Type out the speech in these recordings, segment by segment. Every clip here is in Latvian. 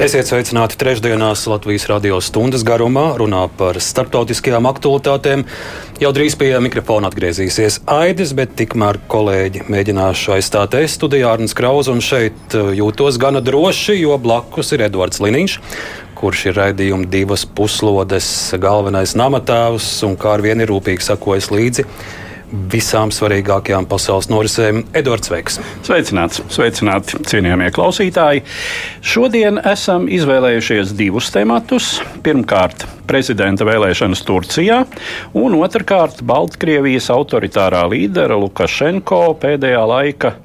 Esiet sveicināti trešdienās Latvijas radio stundas garumā. Runā par starptautiskajām aktualitātēm. Jau drīz pie mikrofona atgriezīsies Aidis, bet tikmēr kolēģi mēģināšu aizstāt es studijā Arnēs Krausu un šeit uh, jūtos gana droši, jo blakus ir Edvards Liniņš kurš ir raidījuma divas puslodes galvenais namatēvs un kā ar vienu ir rūpīgi sakojas līdzi visām svarīgākajām pasaules norisēm. Edvards Veiks. Sveicināts, sveicināti, cienījamie klausītāji. Šodien esam izvēlējušies divus tematus. Pirmkārt, prezidenta vēlēšanas Turcijā, un otrkārt, Baltkrievijas autoritārā līdera Lukašenko pēdējā laika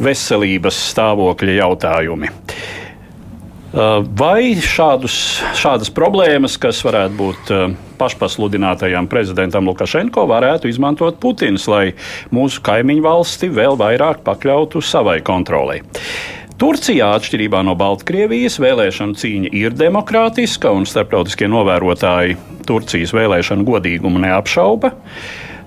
veselības stāvokļa jautājumi. Uh, vai šādus, šādas problēmas, kas varētu būt uh, pašpasludinātajam prezidentam Lukašenko, varētu izmantot Putins, lai mūsu kaimiņu valsti vēl vairāk pakļautu savai kontrolei? Turcijā, atšķirībā no Baltkrievijas, vēlēšana cīņa ir demokrātiska, un starptautiskie novērotāji Turcijas vēlēšanu godīgumu neapšauba.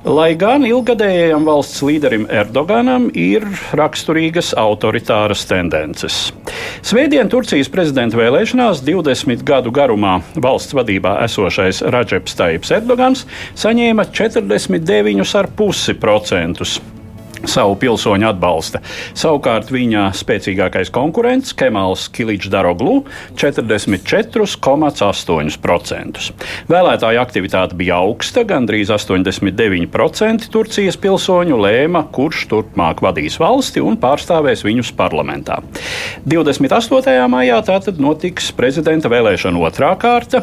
Lai gan ilgadējiem valsts līderim Erdoganam ir raksturīgas autoritāras tendences. Svētdien Turcijas prezidenta vēlēšanās 20 gadu garumā valsts vadībā esošais Radžeps Taips Erdogans saņēma 49,5% savu pilsoņu atbalsta. Savukārt viņa spēcīgākais konkurents Kemāls Kiličs Daroglu 44,8%. Vēlētāju aktivitāte bija augsta, gandrīz 89% Turcijas pilsoņu lēma, kurš turpmāk vadīs valsti un pārstāvēs viņus parlamentā. 28. maijā tātad notiks prezidenta vēlēšana otrā kārta.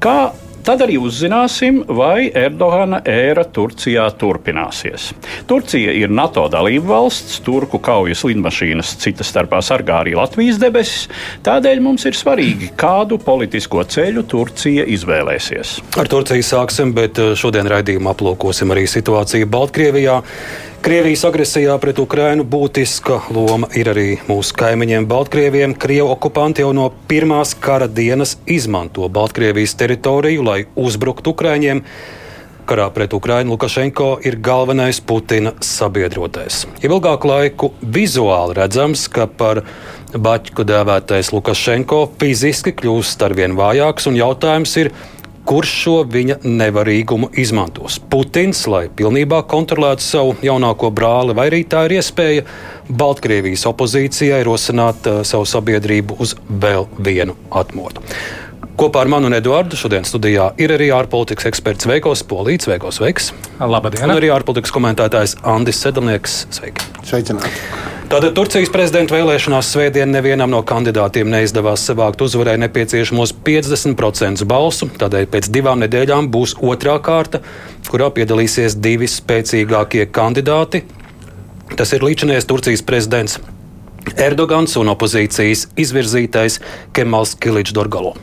Kā Tad arī uzzināsim, vai Erdogana ēra Turcijā turpināsies. Turcija ir NATO dalība valsts, turku kaujas lidmašīnas citas starpā sargā arī Latvijas debesis. Tādēļ mums ir svarīgi, kādu politisko ceļu Turcija izvēlēsies. Ar Turciju sāksim, bet eh, šodien raidījumā aplūkosim arī situāciju Baltkrievijā. Krievijas agresijā pret Ukrainu būtiska loma ir arī mūsu kaimiņiem Baltkrieviem. Krievu okupanti jau no pirmās kara dienas izmanto Baltkrievijas teritoriju, lai uzbruktu Ukraiņiem. Karā pret Ukrainu Lukašenko ir galvenais Putina sabiedrotais. Jau ilgāku laiku vizuāli redzams, ka par Baķu dēvētais Lukašenko fiziski kļūst arvien vājāks, un jautājums ir, kurš šo viņa nevarīgumu izmantos. Putins, lai pilnībā kontrolētu savu jaunāko brāli, vai arī tā ir iespēja Baltkrievijas opozīcijai rosināt uh, savu sabiedrību uz vēl vienu atmodu. Kopā ar mani un Eduardu šodien studijā ir arī ārpolitikas eksperts Veikos Polīts, Veikos Veiks. Labdien! Un arī ārpolitikas komentētājs Andis Sedlnieks. Sveiki! Sveicināti! Tātad Turcijas prezidenta vēlēšanās svētdien nevienam no kandidātiem neizdevās savākt uzvarai nepieciešamos 50% balsu. Tādēļ pēc divām nedēļām būs otrā kārta, kurā piedalīsies divi spēcīgākie kandidāti. Tas ir līdzinājums Turcijas prezidents Erdogans un opozīcijas izvirzītais Kemals Kiličs Dorgalo.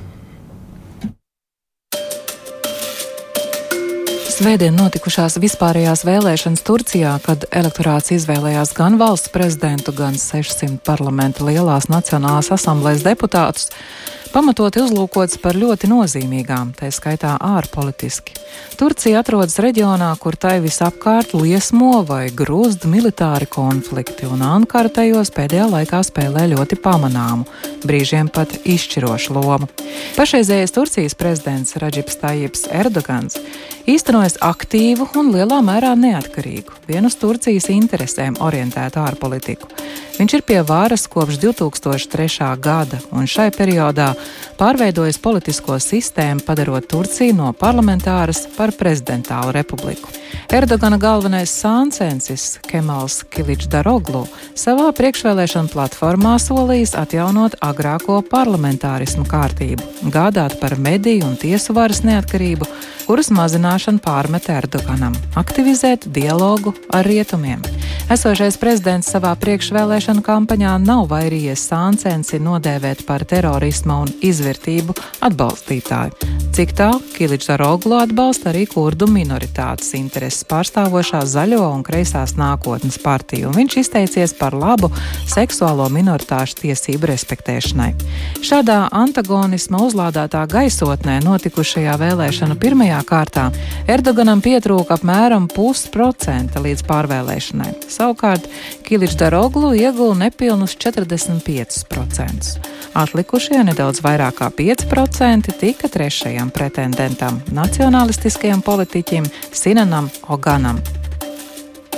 Svētdien notikušās vispārējās vēlēšanas Turcijā, kad elektorāts izvēlējās gan valsts prezidentu, gan 600 parlamenta lielās Nacionālās asamblējas deputātus, pamatoti uzlūkots par ļoti nozīmīgām, tā skaitā ārpolitiski. Turcija atrodas reģionā, kur tai visapkārt liesmo vai grūst militāri konflikti, un Ankara tajos pēdējā laikā spēlē ļoti pamanāmu, brīžiem pat izšķirošu lomu. Pašreizējais Turcijas prezidents Radžips Tajips Erdogans īstenojas aktīvu un lielā mērā neatkarīgu, vienu uz Turcijas interesēm orientētu ārpolitiku. Viņš ir pie varas kopš 2003. gada, un šai periodā pārveidojis politisko sistēmu, padarot Turciju no parlamentāras par prezidentālu republiku. Erdogana galvenais sāncensis Kemals Kiličs Daroglu savā priekšvēlēšana platformā solījis atjaunot agrāko parlamentārismu kārtību, gādāt par mediju un tiesu varas neatkarību, kuras mazināšanu pārmet Erdoganam, aktivizēt dialogu ar rietumiem. Esošais prezidents savā priekšvēlēšana kampaņā nav vairījies sāncensi nodēvēt par terorisma un izvērtību atbalstītāju. Cik tālu Kiličs ar Oglu atbalsta arī kurdu minoritātes intereses pārstāvošā zaļo un kreisās nākotnes partiju, un viņš izteicies par labu seksuālo minoritāšu tiesību respektēšanai. Šādā antagonisma uzlādētā gaisotnē notikušajā vēlēšana pirmajā kārtā Erdoganam pietrūka apmēram pusprocenta līdz pārvēlēšanai. Savukārt Kiličs Daroglu ieguva nepilnus 45%. Atlikušie nedaudz vairāk kā 5% tika trešajam pretendentam - nacionālistiskajam politiķim Sinanam Oganam.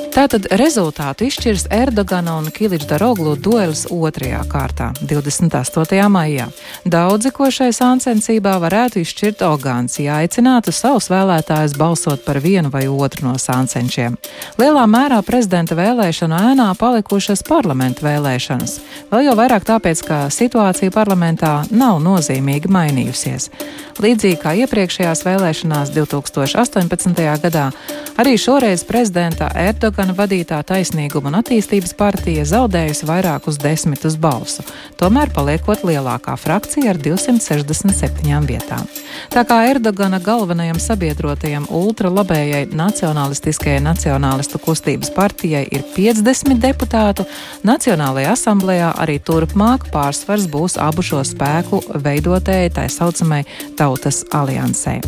Tātad rezultātu izšķirs Erdogana un Kiliča Daroglu duelis otrajā kārtā, 28. maijā. Daudzi, ko šai sāncensībā varētu izšķirt Ogāns, ja aicinātu savus vēlētājus balsot par vienu vai otru no sāncenšiem. Lielā mērā prezidenta vēlēšanu ēnā palikušas parlamenta vēlēšanas, vēl jau vairāk tāpēc, ka situācija parlamentā nav nozīmīgi mainījusies. Līdzīgi kā iepriekšējās vēlēšanās 2018. gadā, arī šoreiz prezidenta Erdogana vadītā taisnīguma un attīstības partija zaudējusi vairākus desmitus balsu, tomēr paliekot lielākā frakcija ar 267 vietām. Tā kā Erdogana galvenajam sabiedrotajam ultralabējai nacionālistiskajai nacionālistu kustības partijai ir 50 deputātu, Nacionālajā asamblējā arī turpmāk pārsvars būs abu šo spēku veidotēji tā saucamai tautas aliansē.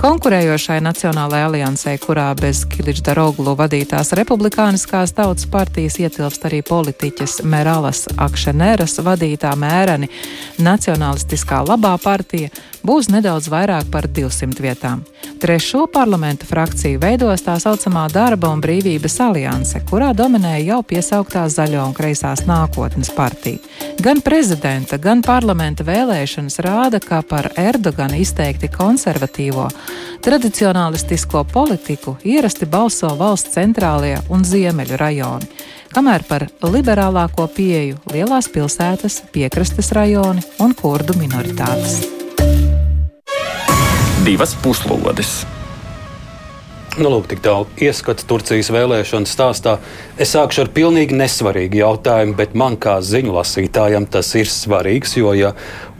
Konkurējošai Nacionālajai aliansē, kurā bez Kiliča Daroglu vadītās republikāniskās tautas partijas ietilpst arī politiķis Meralas Akšeneras vadītā mēreni Nacionalistiskā labā partija, būs nedaudz vairāk par 200 vietām. Trešo parlamentu frakciju veidos tā saucamā Darba un brīvības alianse, kurā dominēja jau piesauktā zaļo un kreisās nākotnes partija. Gan prezidenta, gan parlamenta vēlēšanas rāda, ka par Erdogana izteikti konservatīvo, tradicionālistisko politiku ierasti balso valsts centrālie un ziemeļu rajoni, kamēr par liberālāko pieeju lielās pilsētas, piekrastes rajoni un kurdu minoritātes divas puslodes. Nu, lūk, tik tālu ieskats Turcijas vēlēšanu stāstā. Es sākšu ar pilnīgi nesvarīgu jautājumu, bet man kā ziņu lasītājam tas ir svarīgs. Jo, ja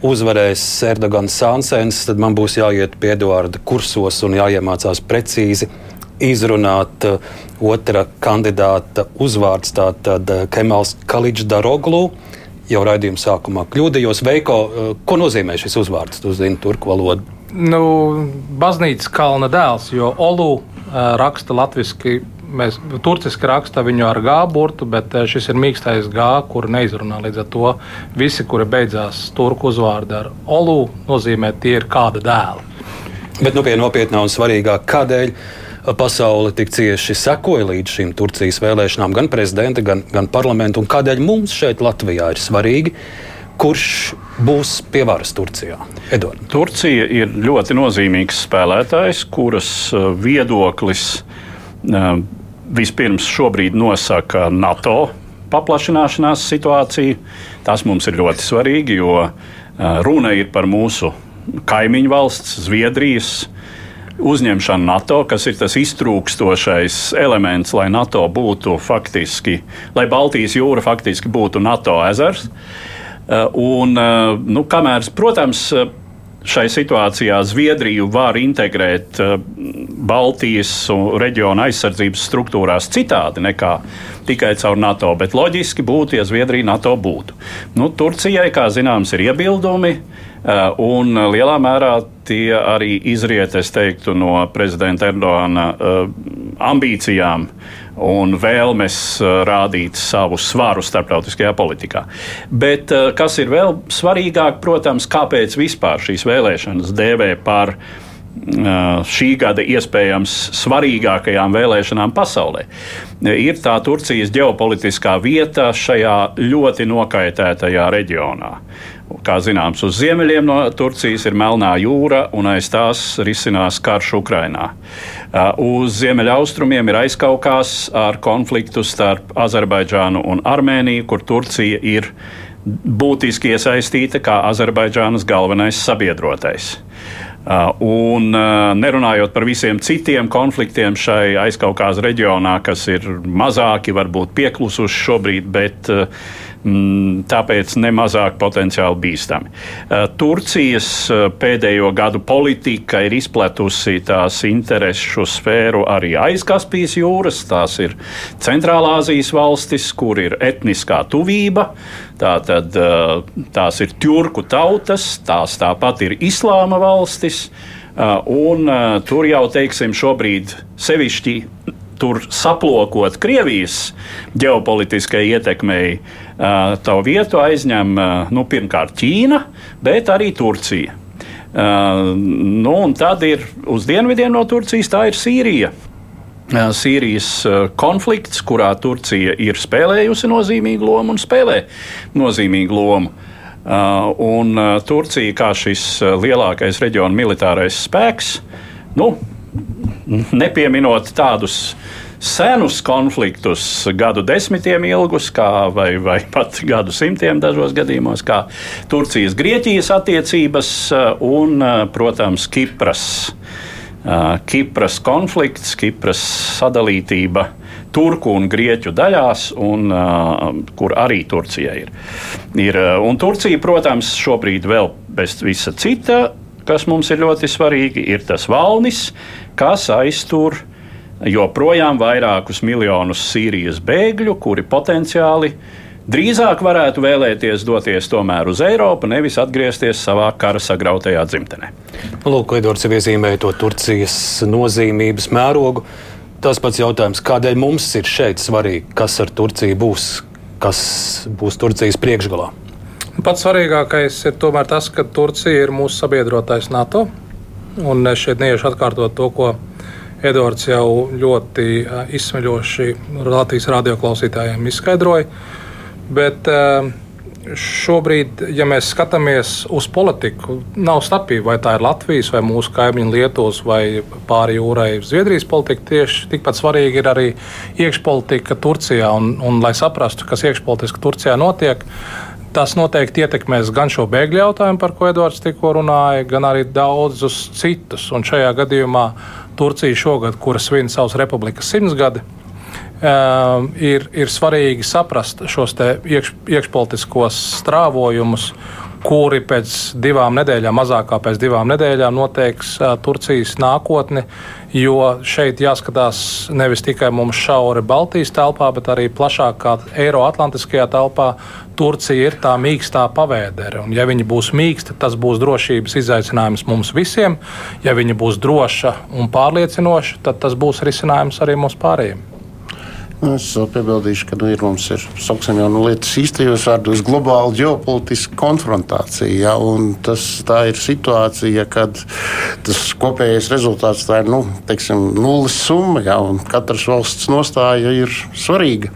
uzvarēs Erdogans Sānsens, tad man būs jāiet pie Eduarda kursos un jāiemācās precīzi izrunāt uh, otra kandidāta uzvārds, tātad uh, Kemals Kaličs Daroglu. Jau raidījuma sākumā kļūdījos. Veiko, uh, ko nozīmē šis uzvārds? Tu zini turku valodu. Nu, baznīcas kalna dēls, jo Olu raksta latviešu. Mēs turciski rakstām viņu ar G burtu, bet šis ir mīkstais G, kuru neizrunā. Līdz ar to visi, kuri beidzās turku uzvārdu ar Olu, nozīmē, tie ir kāda dēla. Bet nu, pie nopietnā un svarīgā, kādēļ pasaule tik cieši sekoja līdz šīm Turcijas vēlēšanām, gan prezidenta, gan, gan parlamentu, un kādēļ mums šeit Latvijā ir svarīgi kurš būs pie varas Turcijā? Edvard. Turcija ir ļoti nozīmīgs spēlētājs, kuras uh, viedoklis uh, vispirms šobrīd nosaka NATO paplašināšanās situāciju. Tas mums ir ļoti svarīgi, jo uh, runa ir par mūsu kaimiņu valsts, Zviedrijas uzņemšanu NATO, kas ir tas iztrūkstošais elements, lai NATO būtu faktiski, lai Baltijas jūra faktiski būtu NATO ezers. Uh, Eh, un, eh, nu, kamēr, protams, eh, šai situācijā Zviedriju var integrēt Baltijas reģiona aizsardzības struktūrās citādi nekā tikai caur NATO, bet loģiski būtu, ja Zviedrija NATO būtu. Nu, Turcijai, kā zināms, ir iebildumi. Un lielā mērā tie arī izriet, es teiktu, no prezidenta Erdoāna ambīcijām un vēlmes uh, rādīt savu svaru starptautiskajā politikā. Bet uh, kas ir vēl svarīgāk, protams, kāpēc vispār šīs vēlēšanas dēvē par uh, šī gada iespējams svarīgākajām vēlēšanām pasaulē. Ir tā Turcijas ģeopolitiskā vieta šajā ļoti nokaitētajā reģionā. Kā zināms, uz ziemeļiem no Turcijas ir Melnā jūra, un aiz tās risinās karš Ukrainā. Uz ziemeļaustrumiem ir aizkaukās ar konfliktu starp Azerbaidžānu un Armēniju, kur Turcija ir būtiski iesaistīta kā Azerbaidžānas galvenais sabiedrotais. Un nerunājot par visiem citiem konfliktiem šai aizkaukās reģionā, kas ir mazāki, varbūt pieklusuši šobrīd, bet mm, tāpēc nemazāk potenciāli bīstami. Turcijas pēdējo gadu politika ir izpletusi tās interesu sfēru arī aiz Kaspijas jūras. Tās ir Centrālāzijas valstis, kur ir etniskā tuvība. Tātad, tās ir turku tautas, tās tāpat ir islāma valstis. Un tur jau, teiksim, šobrīd sevišķi tur saplokot Krievijas ģeopolitiskai ietekmei, tā vietu aizņem nu, pirmkārt Ķīna, bet arī Turcija. Nu, un tad ir uz dienvidiem no Turcijas, tā ir Sīrija. Sīrijas konflikts, kurā Turcija ir spēlējusi nozīmīgu lomu un spēlē nozīmīgu lomu. Un Turcija, kā šis lielākais reģiona militārais spēks, nu, nepieminot tādus senus konfliktus, gadu desmitiem ilgus, kā, vai, vai pat gadu simtiem dažos gadījumos, kā Turcijas-Grieķijas attiecības un, protams, Kipras Kipras konflikts, Kipras sadalītība turku un grieķu daļās, un, kur arī Turcija ir. ir. Un Turcija, protams, šobrīd vēl bez visa cita, kas mums ir ļoti svarīgi, ir tas valnis, kas aiztur joprojām vairākus miljonus Sīrijas bēgļu, kuri potenciāli drīzāk varētu vēlēties doties tomēr uz Eiropu, nevis atgriezties savā kara sagrautajā dzimtenē. Lūk, Edvards jau iezīmēja to Turcijas nozīmības mērogu. Tas pats jautājums, kādēļ mums ir šeit svarīgi, kas ar Turciju būs, kas būs Turcijas priekšgalā? Pats svarīgākais ir tomēr tas, ka Turcija ir mūsu sabiedrotais NATO. Un es šeit neiešu atkārtot to, ko Edvards jau ļoti izsmeļoši Latvijas radioklausītājiem izskaidroja. Bet uh, šobrīd, ja mēs skatāmies uz politiku, nav starpība, vai tā ir Latvijas vai mūsu kaimiņu Lietuvas vai pāri jūrai Zviedrijas politika. Tieši tikpat svarīgi ir arī iekšpolitika Turcijā. Un, un lai saprastu, kas iekšpolitiski Turcijā notiek, tas noteikti ietekmēs gan šo bēgļu jautājumu, par ko Edvards tikko runāja, gan arī daudzus citus. Un šajā gadījumā Turcija šogad, kuras svin savas republikas simtsgadi, Ehm, ir, ir svarīgi saprast šos iekš, iekšpolitiskos strāvojumus, kuri pēc divām nedēļām, mazākā pēc divām nedēļām, noteiks uh, Turcijas nākotni. Jo šeit jāskatās nevis tikai mums šauri Baltijas telpā, bet arī plašākā Eiroatlantiskajā telpā. Turcija ir tā mīkstā pavēdere. Un, ja viņa būs mīksta, tas būs drošības izaicinājums mums visiem. Ja viņa būs droša un pārliecinoša, tad tas būs risinājums arī mums pārējiem. Nu, es piebildīšu, ka nu, ir, mums ir sauksim, jau nu, lietas īstajos vārdos globāla ģeopolitiska konfrontācija. Ja, tas, tā ir situācija, kad tas kopējais rezultāts ir nu, teiksim, nulles summa, ja, un katras valsts nostāja ir svarīga.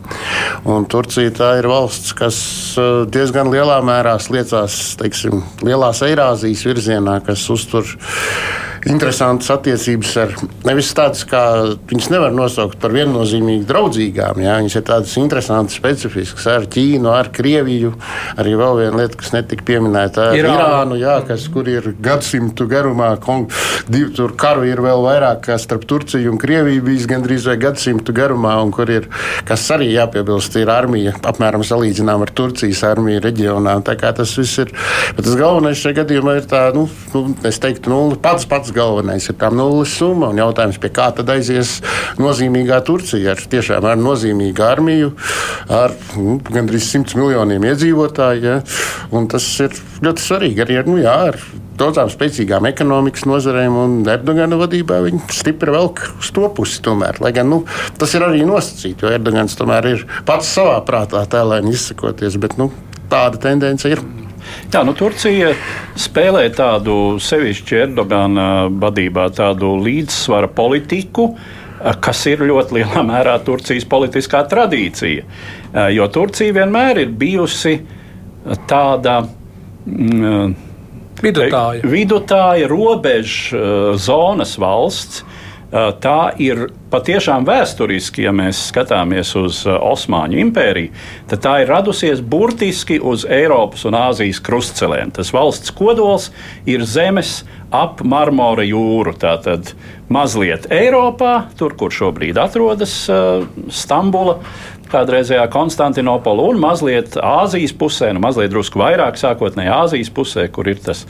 Un Turcija tā ir valsts, kas eh, diezgan lielā mērā sliecās teiksim, lielās Eirāzijas virzienā, kas uztur interesantas attiecības ar nevis tādas, kā viņas nevar nosaukt par viennozīmīgi draudzīgām. Jā. Viņas ir tādas interesantas, specifiskas ar Ķīnu, ar Krieviju. Arī vēl viena lieta, kas netika pieminēta, ar Irānu, jā, kas, kur ir gadsimtu garumā. Divi tur karu ir vēl vairāk kā starp Turciju un Krieviju bijis gandrīz vai gadsimtu garumā, un kur ir, kas arī jāpiebilst, ir armija apmēram salīdzinām ar Turcijas armiju reģionā. Tā kā tas viss ir. Bet tas galvenais šajā gadījumā ir tā, nu, nu es teiktu, nu, pats pats pats galvenais ir tā nulles summa. Un jautājums, pie kā tad aizies nozīmīgā Turcija ar tiešām ar nozīmīgu armiju, ar nu, gandrīz 100 miljoniem iedzīvotāju. Ja? Tas ir ļoti svarīgi arī ar, nu, jā, ar daudzām spēcīgām ekonomikas nozarēm, un Erdogana vadībā viņi stipri velk uz to pusi. Tomēr. Lai gan nu, tas ir arī nosacīts, jo Erdogans tomēr ir pats savā prātā tēlēni izsakoties, bet nu, tāda tendence ir. Jā, nu, Turcija spēlē tādu sevišķi Erdogana vadībā, tādu līdzsvara politiku kas ir ļoti lielā mērā Turcijas politiskā tradīcija. Jo Turcija vienmēr ir bijusi tāda mm, vidutāja, vidutāja robežu zonas valsts, tā ir patiešām vēsturiski, ja mēs skatāmies uz Osmaņu impēriju, tad tā ir radusies burtiski uz Eiropas un Āzijas krustcelēm. Tas valsts kodols ir zemes ap Marmora jūru. Tātad mazliet Eiropā, tur, kur šobrīd atrodas Stambula, kādreizējā Konstantinopola, un mazliet Āzijas pusē, nu mazliet drusku vairāk sākotnēji Āzijas pusē, kur ir tas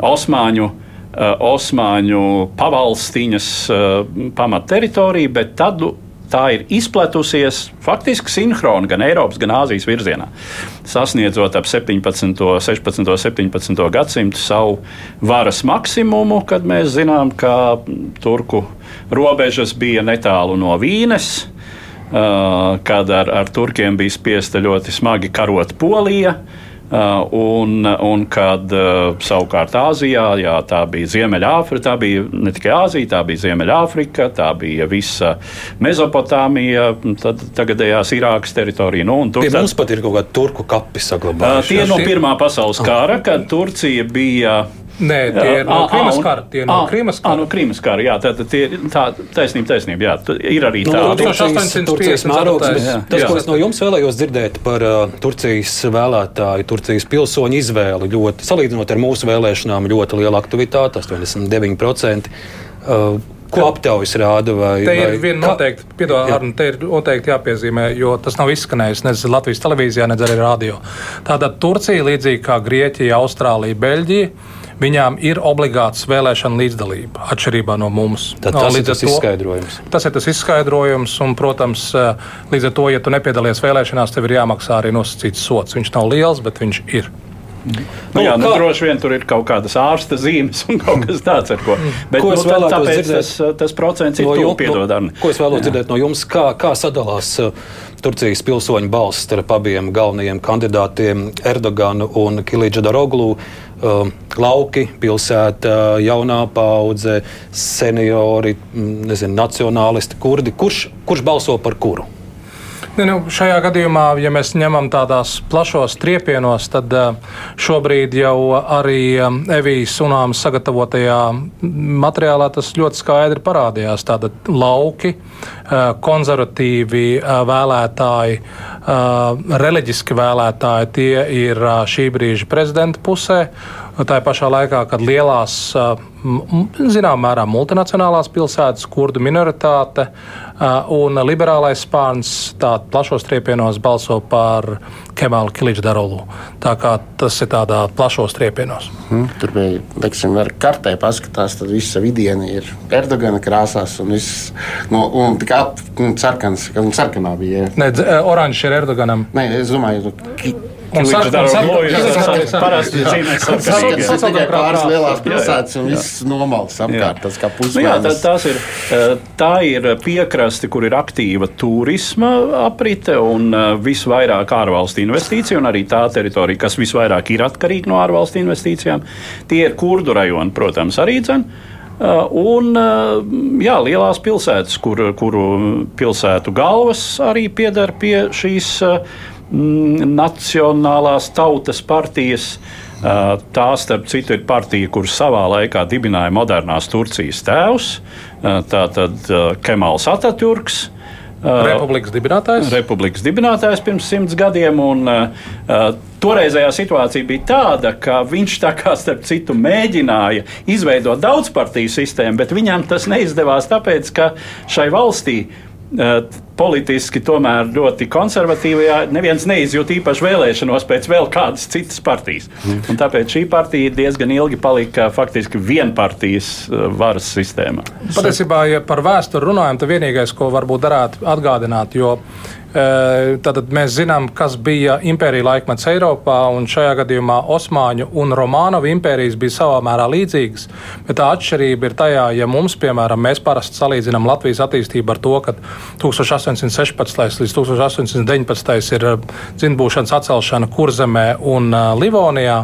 Osmaņu Uh, Osmaņu pavalstiņas uh, pamatteritorija, bet tad tā ir izplatusies faktiski sinhroni gan Eiropas, gan Āzijas virzienā. Sasniedzot ap 17, 16, 17 gadsimtu savu varas maksimumu, kad mēs zinām, ka turku robežas bija netālu no Vīnes, uh, kad ar, ar turkiem bija spiesta ļoti smagi karot Polija. Uh, un, un kad uh, savukārt Āzijā, jā, tā bija Ziemeļāfrika, tā bija ne tikai Āzija, tā bija Ziemeļāfrika, tā bija visa Mezopotāmija, tad tagadējās Irākas teritorija. Nu, tur Pie mums pat ir kaut kādi turku kapi saglabājušies. Uh, tie no Pirmā pasaules kara, kad Turcija bija Nē, tie ir no Krimas kara. Tie no Krimas kara. No Krimas kara, jā, tā, tā, tā taisnība, taisnība, jā, ir arī tā. No, 1850. mērogs, tas, ko es no jums vēlējos dzirdēt par uh, Turcijas vēlētāju, Turcijas pilsoņu izvēli, ļoti, salīdzinot ar mūsu vēlēšanām, ļoti liela aktivitāte, 89%. Uh, Ko aptaujas rāda? Vai, te ir viena noteikti, piedod, Arni, te ir noteikti jāpiezīmē, jo tas nav izskanējis ne Latvijas televīzijā, ne arī radio. Tātad Turcija, līdzīgi kā Grieķija, Austrālija, Beļģija, viņām ir obligāts vēlēšana līdzdalība, atšķirībā no mums. Tad tas no, ir tas to, izskaidrojums. Tas ir tas izskaidrojums, un, protams, eh, līdz ar to, ja tu nepiedalies vēlēšanās, tev ir jāmaksā arī nosacīts sots. Viņš nav liels, bet viņš ir. Nu, jā, nu, droši vien tur ir kaut kādas ārsta zīmes un kaut kas tāds, ar ko. Bet, ko nu, tā, tāpēc dzirdēt, tas, tas procents ir no jums, piedod, no, ko es vēlos dzirdēt no jums, kā, kā sadalās uh, Turcijas pilsoņu balss starp abiem galvenajiem kandidātiem Erdoganu un Kilīdža Daroglu. Uh, lauki, pilsēta, jaunā paudze, seniori, nezinu, nacionālisti, kurdi. Kurš, kurš balso par kuru? Ne, nu, šajā gadījumā, ja mēs ņemam tādās plašos triepienos, tad eh, šobrīd jau arī eh, Evijas Unāmas sagatavotajā materiālā tas ļoti skaidri parādījās. Tātad lauki, eh, konservatīvi vēlētāji, reliģiski vēlētāji, tie ir šī brīža prezidenta pusē. Tā pašā laikā, kad lielās, zināmā mērā, multinacionālās pilsētas, kurdu minoritāte un liberālais spārns plašos triepienos balso par Kemālu Kiliču Darolu. Tā kā tas ir tādā plašos triepienos. Hmm, tur bija, teiksim, ar kartē paskatās, tad visa vidiena ir Erdogana krāsās un viss, no, un tik ap, un sarkans, un sarkanā bija. Nē, oranžs ir Erdoganam. Nē, es domāju, Un sarkanās parasti zīmēs tikai pāris lielās pilsētas un viss nomals apkārt. Tas kā pusmēnesis. Nu jā, tā, ir, eh, tā ir piekraste, kur ir aktīva turisma aprite un eh, visvairāk ārvalstu investīciju, un arī tā teritorija, kas visvairāk ir atkarīga no ārvalstu investīcijām. Tie ir kurdu rajoni, protams, arī dzen. Eh, un jā, lielās pilsētas, kur, kuru pilsētu galvas arī piedara pie šīs Mm, Nacionālās tautas partijas. Tā, starp citu, ir partija, kuras savā laikā dibināja modernās Turcijas tēvs, tātad Kemāls Atatürks. Republikas dibinātājs? Republikas dibinātājs pirms simts gadiem. Un, uh, toreizējā situācija bija tāda, ka viņš tā kā starp citu mēģināja izveidot daudzpartiju sistēmu, bet viņam tas neizdevās tāpēc, ka šai valstī politiski tomēr ļoti konservatīvajā. Neviens neizjūt īpaši vēlēšanos pēc vēl kādas citas partijas. Un tāpēc šī partija diezgan ilgi palika faktiski vienpartijas uh, varas sistēmā. Patiesībā, ja par vēsturi runājam, tad vienīgais, ko varbūt darētu atgādināt, jo Tātad mēs zinām, kas bija impērija laikmets Eiropā, un šajā gadījumā Osmaņu un Romānovu impērijas bija savā mērā līdzīgas. Bet tā atšķirība ir tajā, ja mums, piemēram, mēs parasti salīdzinām Latvijas attīstību ar to, ka 1816 līdz 1819 ir dzimtbūšanas atcelšana Kurzemē un Livonijā,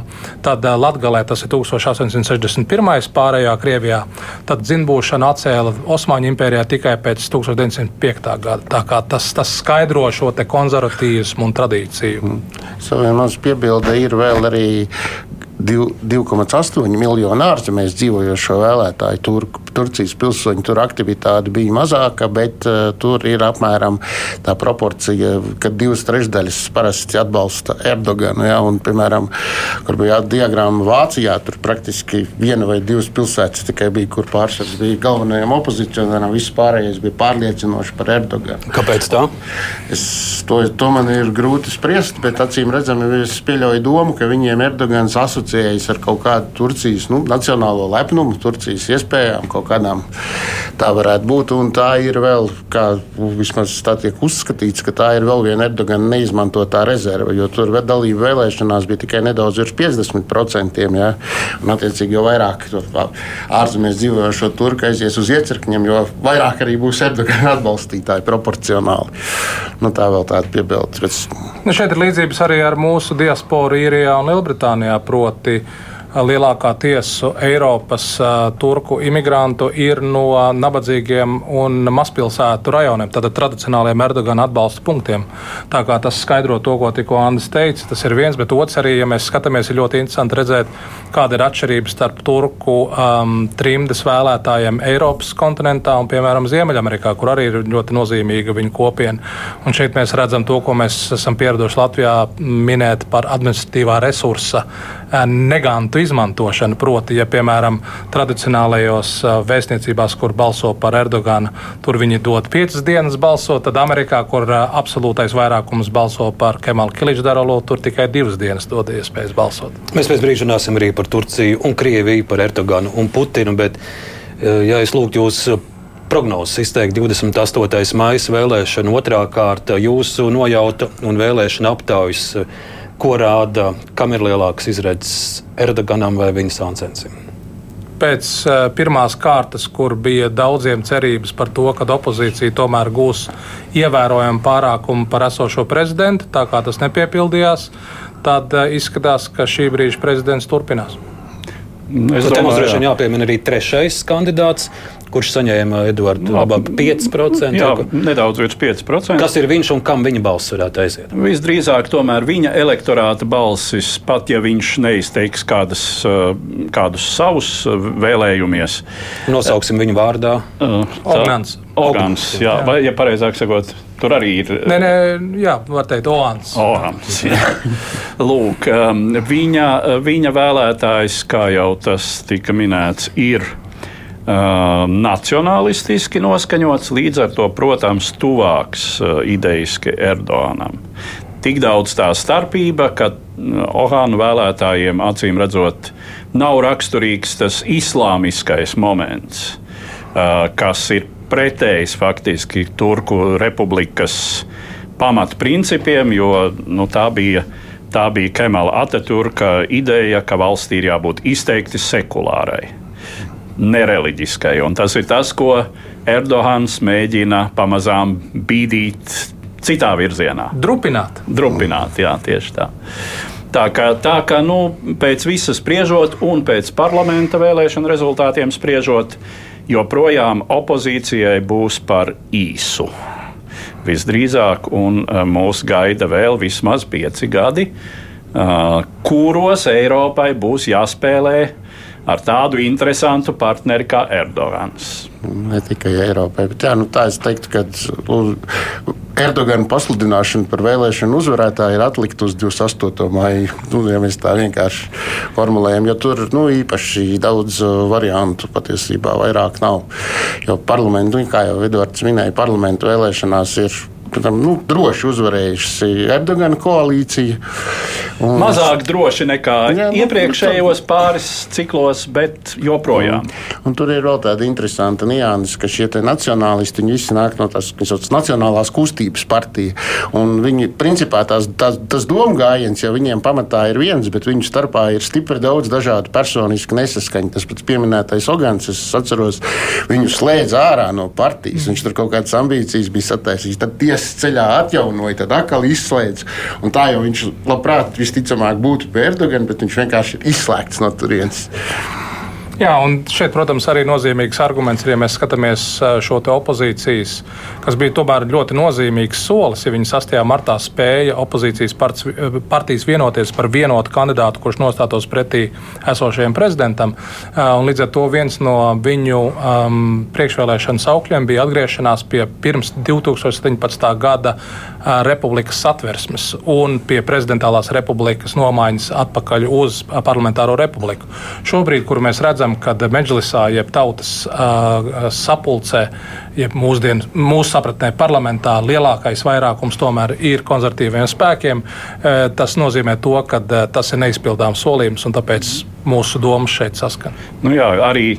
tad Latgalē tas ir 1861. pārējā Krievijā, tad dzimtbūšana atcēla Osmaņu impērijā tikai pēc 1905. gada. Tā kā tas, tas skaidrs skaidro šo konservatīvismu un tradīciju. Mm. Saviem mums piebilde ir vēl arī 2,8 miljonu ārzemēs dzīvojošo vēlētāju turku. Turcijas pilsoņu tur aktivitāte bija mazāka, bet uh, tur ir apmēram tā proporcija, ka divas trešdaļas parasti atbalsta Erdoganu. Ja, un, piemēram, kur bija diagramma Vācijā, tur praktiski viena vai divas pilsētas tikai bija, kur pārsvars bija galvenajam opozicionāram, viss pārējais bija pārliecinoši par Erdoganu. Kāpēc tā? Es, to, to man ir grūti spriest, bet acīm redzami es pieļauju domu, ka viņiem Erdogans asociējas ar kaut kādu Turcijas nu, nacionālo lepnumu, Turcijas iespējām, kaut kādām tā varētu būt. Un tā ir vēl, kā vismaz tā tiek uzskatīts, ka tā ir vēl viena Erdogana neizmantotā rezerve, jo tur dalība vēlēšanās bija tikai nedaudz virs 50%. Ja? Un, attiecīgi, jo vairāk ārzemēs dzīvojošo turku aizies uz iecirkņiem, jo vairāk arī būs Erdogana atbalstītāji proporcionāli. Nu, tā vēl tāda piebilde. Bet... Nu, šeit ir līdzības arī ar mūsu diasporu īrijā un Lielbritānijā. Proti, lielākā tiesu Eiropas turku imigrantu ir no nabadzīgiem un mazpilsētu rajoniem, tātad tradicionāliem Erdogana atbalsta punktiem. Tā kā tas skaidro to, ko tikko Andris teica, tas ir viens, bet otrs arī, ja mēs skatāmies, ir ļoti interesanti redzēt, kāda ir atšķirība starp turku um, trimdes vēlētājiem Eiropas kontinentā un, piemēram, Ziemeļamerikā, kur arī ir ļoti nozīmīga viņu kopiena. Un šeit mēs redzam to, ko mēs esam pieraduši Latvijā minēt par administratīvā resursa negantu izmantošanu. Proti, ja piemēram tradicionālajos vēstniecībās, kur balso par Erdoganu, tur viņi dod piecas dienas balsot, tad Amerikā, kur absolūtais vairākums balso par Kemalu Kiličdarolu, tur tikai divas dienas dod iespējas balsot. Mēs pēc brīža runāsim arī par Turciju un Krieviju, par Erdoganu un Putinu, bet ja es lūgtu jūs prognozes izteikt 28. maija vēlēšana otrā kārta, jūsu nojauta un vēlēšana aptaujas ko rāda, kam ir lielāks izredzes Erdoganam vai viņa sāncensim? Pēc uh, pirmās kārtas, kur bija daudziem cerības par to, ka opozīcija tomēr gūs ievērojamu pārākumu par esošo prezidentu, tā kā tas nepiepildījās, tad uh, izskatās, ka šī brīža prezidents turpinās. Es domāju, ka jāpiemina arī trešais kandidāts, kurš saņēma Edvards labāk 5%. Jā, nedaudz virs 5%. Kas ir viņš un kam viņa balss varētu aiziet? Visdrīzāk tomēr viņa elektorāta balsis, pat ja viņš neizteiks kādas, uh, kādus savus uh, vēlējumies. Nosauksim viņu vārdā. Ogans. Ogans, jā, jā. vai, ja pareizāk sakot, tur arī ir. Nē, nē, jā, var teikt, Oans. Oans Lūk, um, viņa, viņa vēlētājs, kā jau tas tika minēts, ir Uh, nacionālistiski noskaņots, līdz ar to, protams, tuvāks uh, idejiski Erdoganam. Tik daudz tā starpība, ka uh, Ohānu vēlētājiem acīm redzot, nav raksturīgs tas islāmiskais moments, kas ir pretējs faktiski Turku republikas pamatprincipiem, jo nu, tā bija. Tā bija Kemala Ataturka ideja, ka valstī ir jābūt izteikti sekulārai nereliģiskai. Un tas ir tas, ko Erdogans mēģina pamazām bīdīt citā virzienā. Drupināt. Drupināt, jā, tieši tā. Tā kā, tā kā nu, pēc visas spriežot, un pēc parlamenta vēlēšanu rezultātiem spriežot, joprojām opozīcijai būs par īsu. Visdrīzāk, un e, mūs gaida vēl vismaz pieci gadi, e, kuros Eiropai būs jāspēlē ar tādu interesantu partneri kā Erdogans. Ne tikai Eiropai, bet jā, nu, tā es teiktu, ka Erdogana pasludināšana par vēlēšanu uzvarētāju ir atlikta uz 28. maiju. Nu, ja mēs tā vienkārši formulējam, jo tur nu, īpaši daudz variantu patiesībā vairāk nav. Jo parlamentu, kā jau Edvards minēja, parlamentu vēlēšanās ir nu, droši uzvarējusi Erdogana koalīcija. Un... Mazāk droši nekā jā, nu, iepriekšējos pāris ciklos, bet joprojām. Un, un tur ir vēl tāda interesanta nianses, ka šie nacionālisti visi nāk no tās nacionālās kustības partija. Viņi principā tās, tās, tas domu gājiens jau viņiem pamatā ir viens, bet viņu starpā ir stipri daudz dažādu personisku nesaskaņu. Tas pats pieminētais Ogans, es atceros, viņu slēdz ārā no partijas. Viņš tur kaut kādas ambīcijas bija sataisījis. Tad tiesas ceļā atjaunoja, tad atkal izslēdz. Un tā jau viņš labprāt visticamāk būtu pie Erdogana, bet viņš vienkārši ir izslēgts no turienes. Jā, un šeit, protams, arī nozīmīgs arguments ir, ja mēs skatāmies šo opozīcijas, kas bija tomēr ļoti nozīmīgs solis, ja viņi 8. martā spēja opozīcijas partijas vienoties par vienotu kandidātu, kurš nostātos pretī esošajam prezidentam. Un līdz ar to viens no viņu um, priekšvēlēšanu saukļiem bija atgriešanās pie pirms 2017. gada republikas satversmes un pie prezidentālās republikas nomaiņas atpakaļ uz parlamentāro republiku. Šobrīd, kur mēs redzam, redzam, ka Meģlisā, jeb tautas uh, sapulcē, jeb mūsdien, mūsu sapratnē parlamentā lielākais vairākums tomēr ir konservatīviem spēkiem, uh, tas nozīmē to, ka uh, tas ir neizpildāms solījums un tāpēc mūsu domas šeit saskan. Nu jā, arī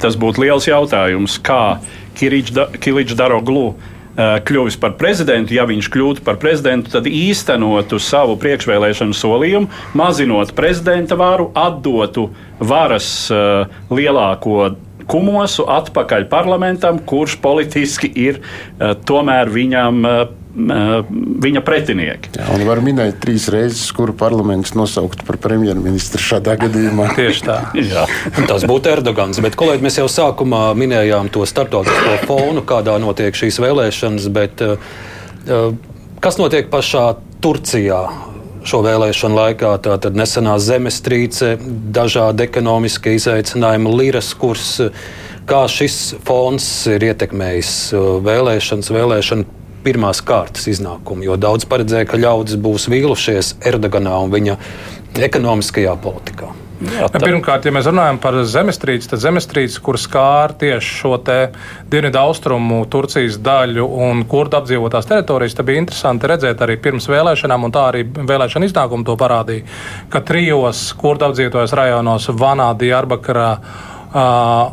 tas būtu liels jautājums, kā Kiličs Daroglu kļuvis par prezidentu, ja viņš kļūtu par prezidentu, tad īstenotu savu priekšvēlēšanu solījumu, mazinot prezidenta varu, atdotu varas uh, lielāko kumosu atpakaļ parlamentam, kurš politiski ir uh, tomēr viņam. Uh, viņa pretinieki. Jā, un var minēt trīs reizes, kuru parlaments nosaukt par premjerministru šādā gadījumā. Tieši tā. Tas būtu Erdogans. Bet, kolēģi, mēs jau sākumā minējām to starptautisko fonu, kādā notiek šīs vēlēšanas. Bet, kas notiek pašā Turcijā? šo vēlēšanu laikā. Tātad nesenā zemestrīce, dažādi ekonomiskie izaicinājumi, liras kurs. Kā šis fons ir ietekmējis vēlēšanas, vēlēšanu pirmās kārtas iznākumu, jo daudz paredzēja, ka ļaudis būs vīlušies Erdoganā un viņa ekonomiskajā politikā. Jā, tā. Pirmkārt, ja mēs runājam par zemestrīci, tad zemestrīce, kur skāra tieši šo dienvidu austrumu Turcijas daļu un kurdu apdzīvotās teritorijas, tad bija interesanti redzēt arī pirms vēlēšanām, un tā arī vēlēšana iznākuma to parādīja, ka trijos kurdu apdzīvotajos rajonos Vanā, Diyarbakarā Uh,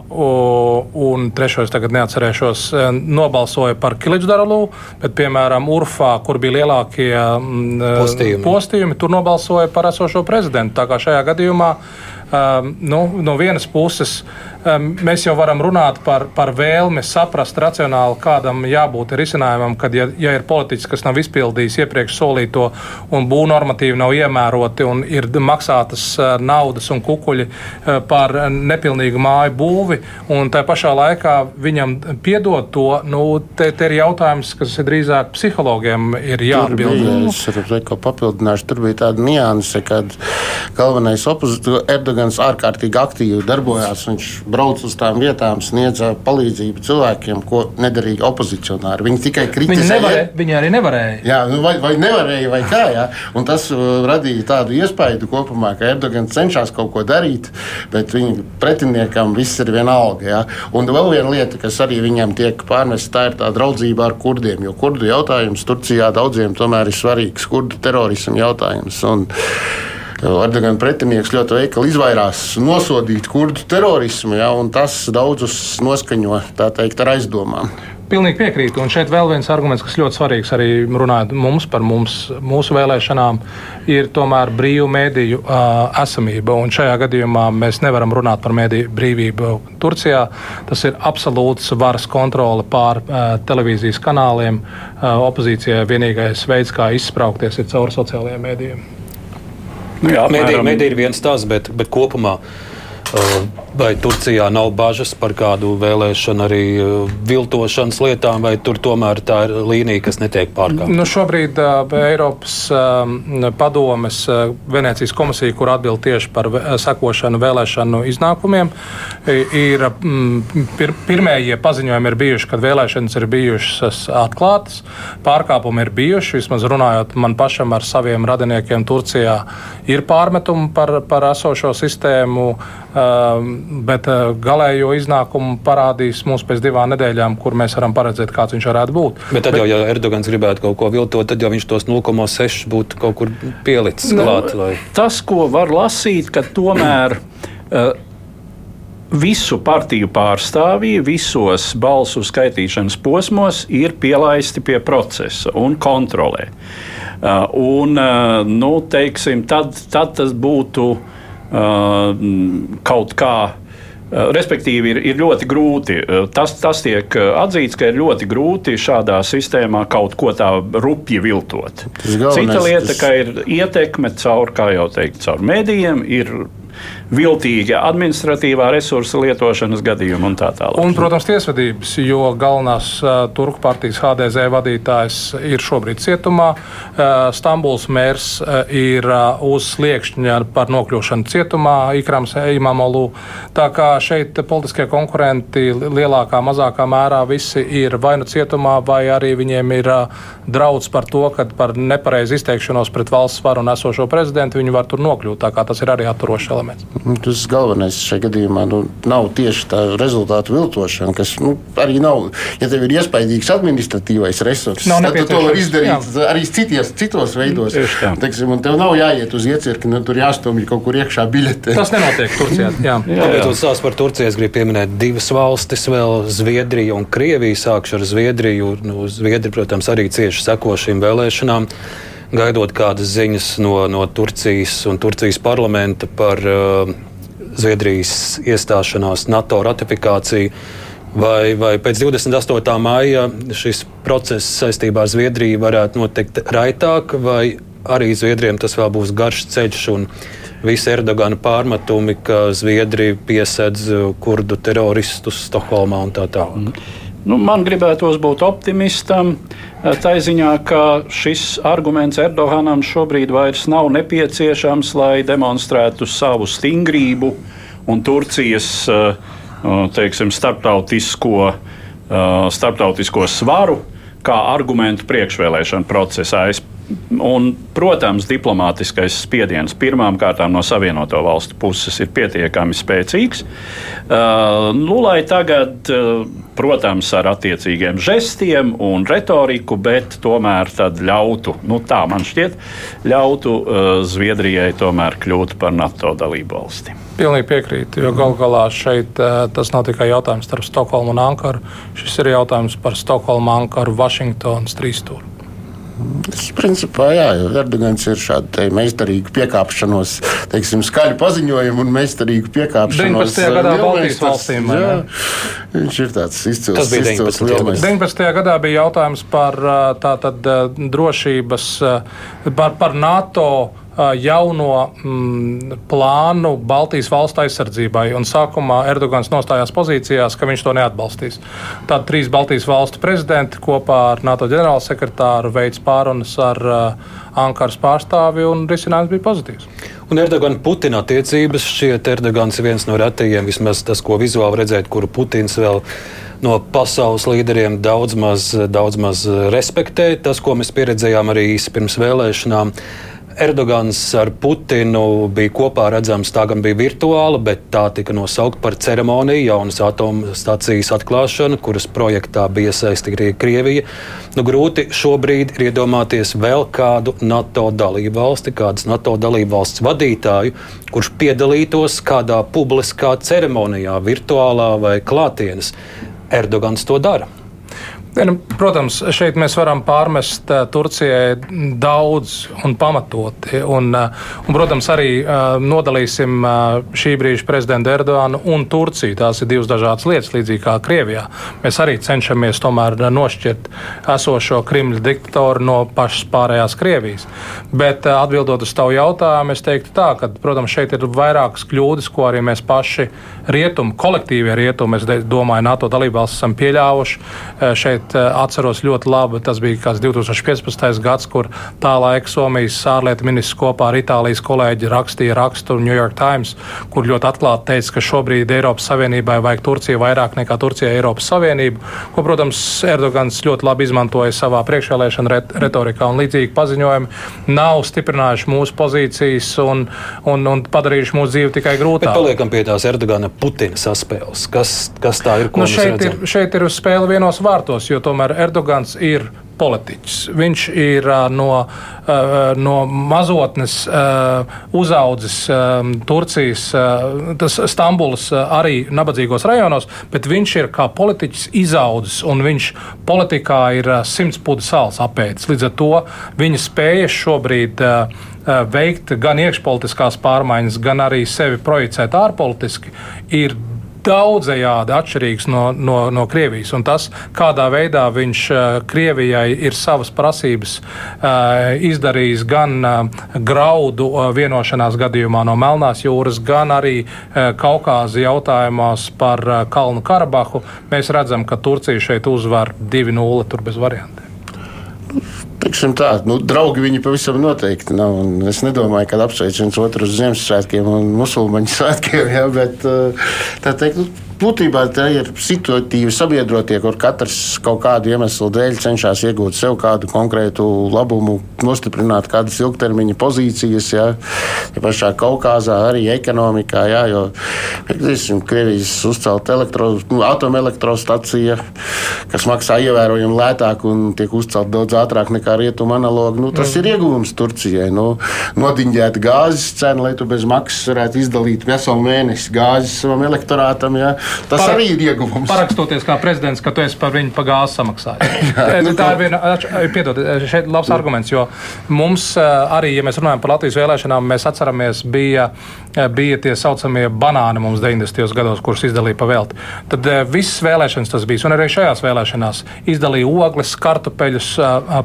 un trešais, tagad neatcerēšos, nobalsoja par Kiličdaralu, bet, piemēram, Urfā, kur bija lielākie postījumi, postījumi tur nobalsoja par esošo prezidentu. Tā kā šajā gadījumā um, nu, no vienas puses mēs jau varam runāt par, par vēlmi saprast racionāli, kādam jābūt risinājumam, kad, ja, ja ir politiķis, kas nav izpildījis iepriekš solīto un būvnormatīvi nav iemēroti un ir maksātas eh, naudas un kukuļi eh, par nepilnīgu māju būvi, un tā pašā laikā viņam piedod to, nu, te, te ir jautājums, kas ir drīzāk psihologiem ir jāatbild. Tur bija, es papildināšu, tur bija tāda nianse, kad galvenais opozicionārs Erdogans ārkārtīgi aktīvi darbojās. Viņš brauc uz tām vietām, sniedza palīdzību cilvēkiem, ko nedarīja opozicionāri. Viņi tikai kritizēja. Viņi, nevarē, viņi arī nevarēja. Jā, nu vai, vai nevarēja, vai kā. Jā. Un tas uh, radīja tādu iespaidu kopumā, ka Erdogans cenšas kaut ko darīt, bet viņa pretiniekam viss ir vienalga. Jā. Un vēl viena lieta, kas arī viņam tiek pārmesta, tā ir tā draudzība ar kurdiem. Jo kurdu jautājums Turcijā daudziem tomēr ir svarīgs. Kurdu terorismu jautājums. Un, Erdogana pretinieks ļoti veikli izvairās nosodīt kurdu terorismu, ja, un tas daudzus noskaņo teikt, ar aizdomām. Pilnīgi piekrītu. Un šeit vēl viens arguments, kas ļoti svarīgs arī runājot mums par mums, mūsu vēlēšanām, ir tomēr brīvu mēdīju uh, esamība. Un šajā gadījumā mēs nevaram runāt par mēdīju brīvību Turcijā. Tas ir absolūts varas kontrole pār uh, televīzijas kanāliem. Uh, opozīcijai vienīgais veids, kā izspraukties, ir caur sociālajiem mēdījiem. Nu, jā, Mēdī, mēdī ir viens tās, bet, bet kopumā Vai Turcijā nav bažas par kādu vēlēšanu, arī viltošanas lietām, vai tur tomēr tā ir līnija, kas netiek pārkāpta? Nu, šobrīd uh, Eiropas uh, padomes uh, Venecijas komisija, kur atbild tieši par sekošanu vēlēšanu iznākumiem, ir mm, pir, pirmie paziņojumi ir bijuši, kad vēlēšanas ir bijušas atklātas, pārkāpumi ir bijuši, vismaz runājot man pašam ar saviem radiniekiem Turcijā, ir pārmetumi par, par esošo sistēmu. Ehm, bet eh, galējo iznākumu parādīs mums pēc divām nedēļām, kur mēs varam paredzēt, kāds viņš varētu būt. Bet tad bet, jau, ja Erdogans gribētu kaut ko viltot, tad jau viņš tos 0,6 būtu kaut kur pielicis nu, klāt. Vai? Tas, ko var lasīt, ka tomēr. Uh, Visu partiju pārstāvji visos balsu skaitīšanas posmos ir pielaisti pie procesa un kontrolē. Uh, un, uh, nu, teiksim, tad, tad tas būtu uh, Uh, kaut kā. Respektīvi, ir, ir ļoti grūti. Tas, tas tiek atzīts, ka ir ļoti grūti šādā sistēmā kaut ko tādu rupji viltot. Cita lieta, tas... ka ir ietekme caur, kā jau teikt, caur mēdījiem, ir viltīgi administratīvā resursa lietošanas gadījumi un tā tālāk. Un, protams, tiesvedības, jo galvenās uh, turku partijas HDZ vadītājs ir šobrīd cietumā. Uh, Stambuls mērs uh, ir uh, uz sliekšņa par nokļūšanu cietumā Ikrams Imamolu. Tā kā šeit politiskie konkurenti lielākā, mazākā mērā visi ir vai nu cietumā, vai arī viņiem ir uh, draudz par to, ka par nepareizu izteikšanos pret valsts varu un esošo prezidentu viņi var tur nokļūt. Tā kā tas ir arī atturošs elements. Nu, tas galvenais šajā gadījumā nu, nav tieši tā rezultātu viltošana, kas nu, arī nav. Ja tev ir iespaidīgs administratīvais resurs, Nav tad tu to var izdarīt jā. arī cities, citos veidos. Teiksim, un tev nav jāiet uz iecirkni, nu, tur jāstumj kaut kur iekšā biļetē. Tas nenotiek Turcijā. Jā. Tāpēc mums stāsta par Turciju. Es gribu pieminēt divas valstis, vēl Zviedriju un Krieviju. Sākšu ar Zviedriju. Nu, Zviedri, protams, arī cieši seko šīm vēlēšanām. Gaidot kādas ziņas no, no Turcijas un Turcijas parlamenta par uh, Zviedrijas iestāšanās NATO ratifikāciju. Vai, vai pēc 28. maija šis process saistībā ar Zviedriju varētu notikt raitāk, vai arī Zviedriem tas vēl būs garš ceļš un visi Erdogana pārmetumi, ka Zviedrija piesedz kurdu teroristus Stokholmā un tā tālāk? Nu, man gribētos būt optimistam. Tā ziņā, ka šis arguments Erdoganam šobrīd vairs nav nepieciešams, lai demonstrētu savu stingrību un Turcijas eh, teiksim, starptautisko, eh, starptautisko svaru kā argumentu priekšvēlēšanu procesā. Es Un, protams, diplomātiskais spiediens pirmām kārtām no Savienoto Valstu puses ir pietiekami spēcīgs. Uh, nu, lai tagad, uh, protams, ar attiecīgiem žestiem un retoriku, bet tomēr ļautu, nu, tā man šķiet, ļautu uh, Zviedrijai tomēr kļūt par NATO dalību valsti. Pilnīgi piekrītu, jo gal galā šeit uh, tas nav tikai jautājums starp Stokholmu un Ankaru. Šis ir jautājums par Stokholmu, Ankaru, Vašingtonas trīsstūri. Tas, principā, jā, Erdogans ir šāda meistarīga piekāpšanos, teiksim, skaļu paziņojumu un meistarīgu piekāpšanos. 19. gadā Baltijas valstīm. Jā, viņš ir tāds izcils. Tas bija izcils 19. lielmeistars. 19. gadā bija jautājums par ā, tātad, ā, drošības, par, par NATO jauno mm, plānu Baltijas valstu aizsardzībai. Un sākumā Erdogans nostājās pozīcijās, ka viņš to neatbalstīs. Tad trīs Baltijas valstu prezidenti kopā ar NATO ģenerālsekretāru veids pārunas ar ā, Ankaras pārstāvi, un risinājums bija pozitīvs. Un Erdogana Putina attiecības šķiet, Erdogans ir viens no retajiem, vismaz tas, ko vizuāli redzēt, kuru Putins vēl no pasaules līderiem daudz maz, daudz maz respektē. Tas, ko mēs pieredzējām arī īsi pirms vēlēšanām. Erdogans ar Putinu bija kopā redzams, tā gan bija virtuāla, bet tā tika nosaukta par ceremoniju, jaunas atomstācijas atklāšanu, kuras projektā bija iesaistīta arī Krievija. Nu, grūti šobrīd ir iedomāties vēl kādu NATO dalību valsti, kādas NATO dalību valsts vadītāju, kurš piedalītos kādā publiskā ceremonijā, virtuālā vai klātienes. Erdogans to dara. Nu, protams, šeit mēs varam pārmest uh, Turcijai daudz un pamatoti. Un, uh, un, protams, arī uh, nodalīsim šī brīža prezidentu Erdoganu un Turciju. Tās ir divas dažādas lietas, līdzīgi kā Krievijā. Mēs arī cenšamies tomēr nošķirt esošo Kremļa diktatoru no pašas pārējās Krievijas. Bet atbildot uz tavu jautājumu, es teiktu tā, ka, protams, šeit ir vairākas kļūdas, ko arī mēs paši rietumi, kolektīvie rietumi, es domāju, NATO dalībvalstis esam pieļāvuši. Šeit uh, atceros ļoti labi, tas bija kāds 2015. gads, kur tā laika Somijas ārlietu ministrs kopā ar Itālijas kolēģi rakstīja rakstu New York Times, kur ļoti atklāti teica, ka šobrīd Eiropas Savienībai vajag Turciju vairāk nekā Turcija Eiropas Savienību, ko, protams, Erdogans ļoti labi izmantoja savā priekšvēlēšana ret retorikā un līdzīgi paziņojumi nav stiprinājuši mūsu pozīcijas un, un, un padarījuši mūsu dzīvi tikai Bet grūtāku. paliekam pie tās Erdogana Putina saspēles. Kas, kas tā ir? Nu, šeit, ir, šeit ir uz spēle vienos vārtos, jo tomēr Erdogans ir politiķis. Viņš ir no, no mazotnes uzaudzis Turcijas, tas Stambulas arī nabadzīgos rajonos, bet viņš ir kā politiķis izaudzis un viņš politikā ir simts pudu sāls apēdis. Līdz ar to viņa spējas šobrīd veikt gan iekšpolitiskās pārmaiņas, gan arī sevi projicēt ārpolitiski, ir daudzējādi atšķirīgs no, no, no Krievijas. Un tas, kādā veidā viņš Krievijai ir savas prasības izdarījis gan graudu vienošanās gadījumā no Melnās jūras, gan arī Kaukāza jautājumos par Kalnu Karabahu, mēs redzam, ka Turcija šeit uzvar 2-0 tur bez variantiem. Teiksim tā, nu, draugi viņi pavisam noteikti nav. Es nedomāju, ka apsveic viens otru uz Ziemassvētkiem un musulmaņu svētkiem. Ja, bet, tā teikt, nu, būtībā tā ir situatīvi sabiedrotie, kur katrs kaut kādu iemeslu dēļ cenšas iegūt sev kādu konkrētu labumu, nostiprināt kādas ilgtermiņa pozīcijas. Ja, ja pašā Kaukazā, arī ekonomikā, ja, jo piekritīsim, Krievijas uzcelt elektro, nu, atomelektrostacija, kas maksā ievērojami lētāk un tiek uzcelt daudz ātrāk nekā rietumu analogi. Nu, tas mm. ir ieguvums Turcijai. Nu, nodiņģēt gāzes cenu, lai tu bez maksas varētu izdalīt veselu mēnesi gāzes savam elektorātam. Ja. Tas Par, arī ir ieguvums. Parakstoties kā prezidents, ka tu esi par viņu pagāzi samaksājis. nu, tā ir viena, piedod, šeit labs arguments, jo mums arī, ja mēs runājam par Latvijas vēlēšanām, mēs atceramies, bija, bija tie saucamie banāni mums 90. gados, kurus izdalīja pa velti. Tad visas vēlēšanas tas bija, un arī šajās vēlēšanās izdalīja ogles, kartupeļus,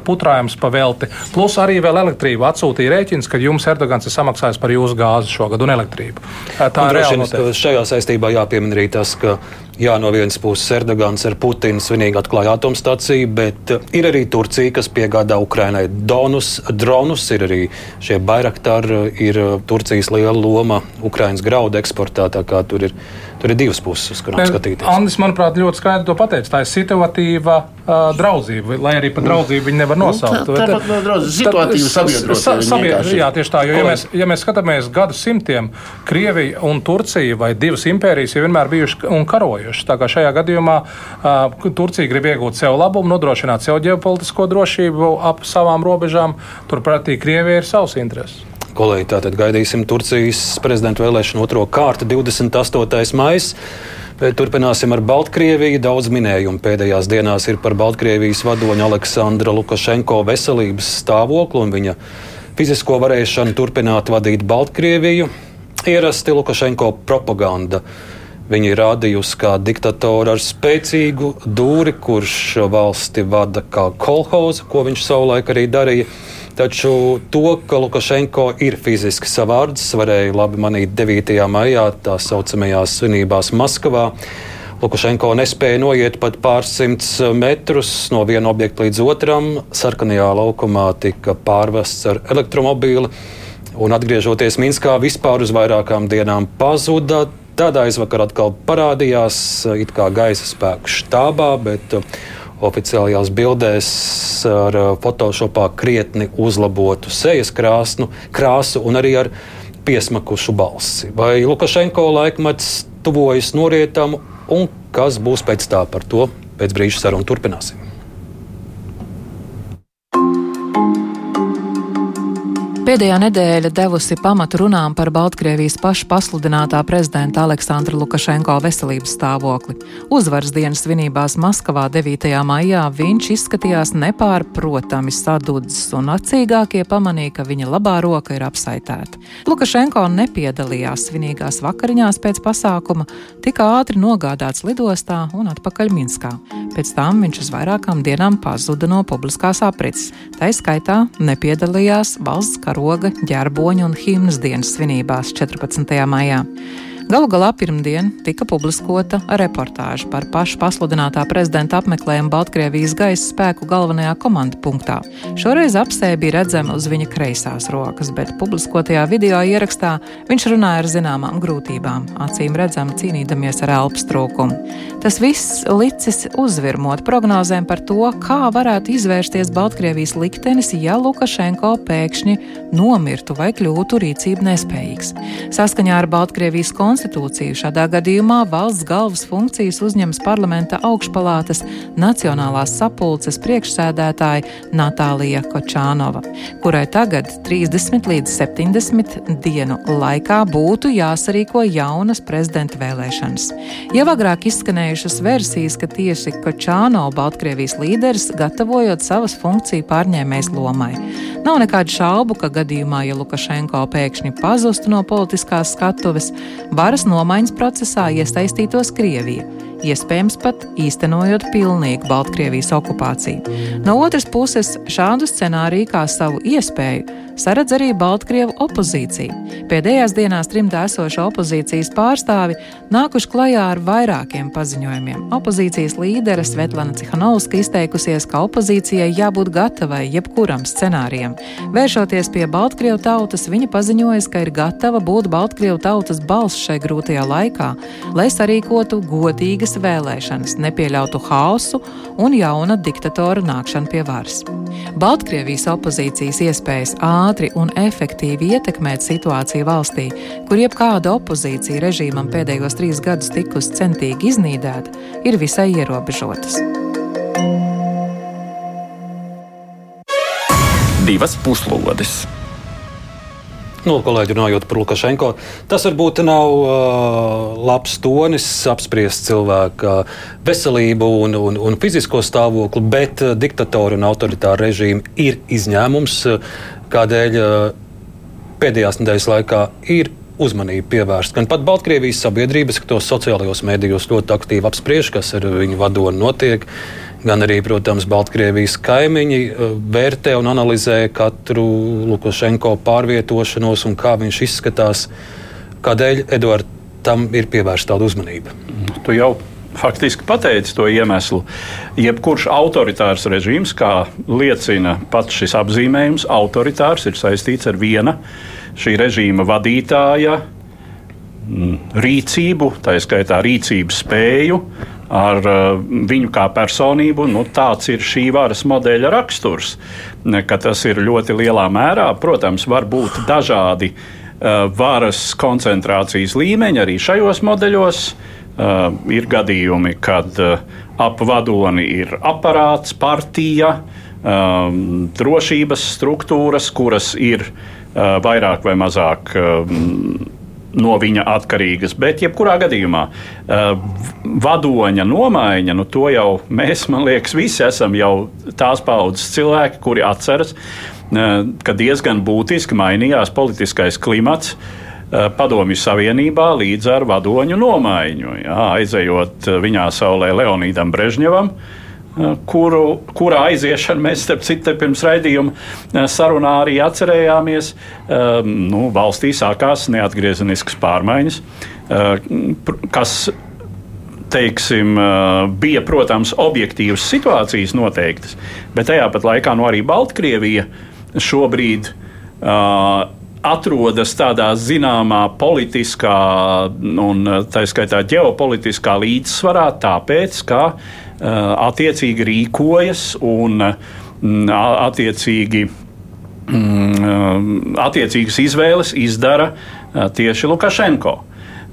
putrājumus pa velti, plus arī vēl elektrību atsūtīja rēķins, ka jums Erdogans ir samaksājis par jūsu gāzi šogad un elektrību. Tā un ir reāli. Šajā saistībā jāpiemina arī tas, ka jā, no vienas puses Erdogans ar Putinu svinīgi atklāja atomstāciju, bet uh, ir arī Turcija, kas piegādā Ukrainai donus, dronus. Ir arī šie Bairaktāri, ir uh, Turcijas liela loma Ukrainas graudu eksportā. Tur ir, tur ir divas puses, uz kurām skatīties. Andris, manuprāt, ļoti skaidri to pateica. Tā ir situatīva uh, draudzība, lai arī par draudzību viņi nevar nosaukt. Nu, tā ir no draudzība, situatīva sabiedrība. Jā, tieši tā, jo ja mēs, ja mēs skatāmies gadsimtiem, Krievija un Turcija vai divas impērijas jau vienmēr bijušas un karojušas. Tā kā šajā gadījumā uh, Turcija grib iegūt sev labumu, nodrošināt sev ģeopolitisko drošību ap savām robežām, turpretī Krievija ir savs intereses. Kolēģi, tātad gaidīsim Turcijas prezidenta vēlēšanu otro kārtu 28. maijā. Turpināsim ar Baltkrieviju. Daudz minējumu pēdējās dienās ir par Baltkrievijas vadoņa Aleksandra Lukašenko veselības stāvokli un viņa fizisko varēšanu turpināt vadīt Baltkrieviju. Ierasti Lukašenko propaganda. Viņa ir rādījusi kā diktatora ar spēcīgu dūri, kurš valsti vada kā kolhoza, ko viņš savulaik arī darīja. Taču to, ka Lukašenko ir fiziski savārds, varēja labi manīt 9. maijā tā saucamajās svinībās Maskavā. Lukašenko nespēja noiet pat pārsimts metrus no viena objekta līdz otram. Sarkanajā laukumā tika pārvests ar elektromobīli, un atgriežoties Minskā, vispār uz vairākām dienām pazuda. Tādā aizvakar atkal parādījās it kā gaisa spēku štābā, bet oficiālajās bildēs ar uh, Photoshopā krietni uzlabotu sejas krāsnu, krāsu un arī ar piesmakušu balsi. Vai Lukašenko laikmets tuvojas norietam, un kas būs pēc tā par to? Pēc brīža sarunu turpināsim. Pēdējā nedēļa devusi pamatu runām par Baltkrievijas pašu pasludinātā prezidenta Aleksandra Lukašenko veselības stāvokli. Uzvaras dienas svinībās Maskavā 9. maijā viņš izskatījās nepārprotami sadudzis, un acīgākie pamanīja, ka viņa labā roka ir apsaitēta. Lukašenko nepiedalījās svinīgās vakariņās pēc pasākuma, tika ātri nogādāts lidostā un atpakaļ Minskā. Pēc tam viņš uz vairākām dienām pazuda no publiskās aprits. Tā izskaitā nepiedalījās valsts kara karoga, ģerboņa un himnas dienas svinībās 14. maijā. Galu galā pirmdien tika publiskota reportāža par pašu pasludinātā prezidenta apmeklējumu Baltkrievijas gaisa spēku galvenajā komanda punktā. Šoreiz apsē bija redzama uz viņa kreisās rokas, bet publiskotajā video ierakstā viņš runāja ar zināmām grūtībām, acīm redzam cīnīdamies ar elpas trūkumu. Tas viss licis uzvirmot prognozēm par to, kā varētu izvērsties Baltkrievijas liktenis, ja Lukašenko pēkšņi nomirtu vai kļūtu rīcību nespējīgs. Saskaņā ar Baltkrievijas konstitūciju konstitūciju. Šādā gadījumā valsts galvas funkcijas uzņems parlamenta augšpalātas Nacionālās sapulces priekšsēdētāja Natālija Kočānova, kurai tagad 30 līdz 70 dienu laikā būtu jāsarīko jaunas prezidenta vēlēšanas. Jau agrāk izskanējušas versijas, ka tieši Kočānova Baltkrievijas līderis gatavojot savas funkciju pārņēmējas lomai. Nav nekādu šaubu, ka gadījumā, ja Lukašenko pēkšņi pazustu no politiskās skatuves, varas nomaiņas procesā iesaistītos Krievija iespējams pat īstenojot pilnīgu Baltkrievijas okupāciju. No otras puses, šādu scenāriju kā savu iespēju saredz arī Baltkrievu opozīcija. Pēdējās dienās trimdā esošo opozīcijas pārstāvi nākuši klajā ar vairākiem paziņojumiem. Opozīcijas līdere Svetlana Cihanovska izteikusies, ka opozīcijai jābūt gatavai jebkuram scenārijam. Vēršoties pie Baltkrievu tautas, viņa paziņoja, ka ir gatava būt Baltkrievu tautas balss šai grūtajā laikā, lai sarīkotu godīgas vēlēšanas, nepieļautu haosu un jauna diktatora nākšanu pie varas. Baltkrievijas opozīcijas iespējas ātri un efektīvi ietekmēt situāciju valstī, kur jebkāda opozīcija režīmam pēdējos trīs gadus tikusi centīgi iznīdēta, ir visai ierobežotas. Divas puslodes! Nu, kolēģi, runājot par Lukašenko, tas varbūt nav uh, labs tonis apspriest cilvēka veselību un, un, un fizisko stāvokli, bet uh, diktatori un autoritāri režīmi ir izņēmums, uh, kādēļ pēdējās nedēļas laikā ir uzmanību pievērst. Gan pat Baltkrievijas sabiedrības, ka tos sociālajos mēdījos ļoti aktīvi apspriež, kas ar viņu vadoni notiek. Gan arī, protams, Baltkrievijas kaimiņi vērtē un analizē katru Lukašenko pārvietošanos un kā viņš izskatās. Kādēļ, Eduard, tam ir pievērsta tāda uzmanība? Tu jau faktiski pateici to iemeslu. Jebkurš autoritārs režīms, kā liecina pats šis apzīmējums, autoritārs ir saistīts ar viena šī režīma vadītāja mm, rīcību, tā skaitā rīcības spēju, ar uh, viņu kā personību. Nu, tāds ir šī varas modeļa raksturs, ka tas ir ļoti lielā mērā. Protams, var būt dažādi uh, varas koncentrācijas līmeņi arī šajos modeļos. Uh, ir gadījumi, kad uh, ap vadoni ir aparāts, partija, um, drošības struktūras, kuras ir uh, vairāk vai mazāk um, no viņa atkarīgas. Bet, jebkurā gadījumā, vadoņa nomaiņa, nu, to jau mēs, man liekas, visi esam jau tās paudzes cilvēki, kuri atceras, ka diezgan būtiski mainījās politiskais klimats. Uh, Padomju Savienībā līdz ar vadoņu nomaiņu, jā, aizejot viņā saulē Leonīdam Brežņevam, uh, kuru, kura aiziešanu mēs, starp citu, pirms raidījuma eh, sarunā arī atcerējāmies. Nu, valstī sākās neatgriezeniskas pārmaiņas, eh, kas teiksim, eh, bija, protams, objektīvas situācijas noteiktas, bet tajā pat laikā nu, arī Baltkrievija šobrīd uh, atrodas tādā zināmā politiskā un tā skaitā ģeopolitiskā līdzsvarā, tāpēc, ka Uh, attiecīgi rīkojas un mm, attiecīgi, mm, uh, attiecīgas izvēles izdara uh, tieši Lukašenko.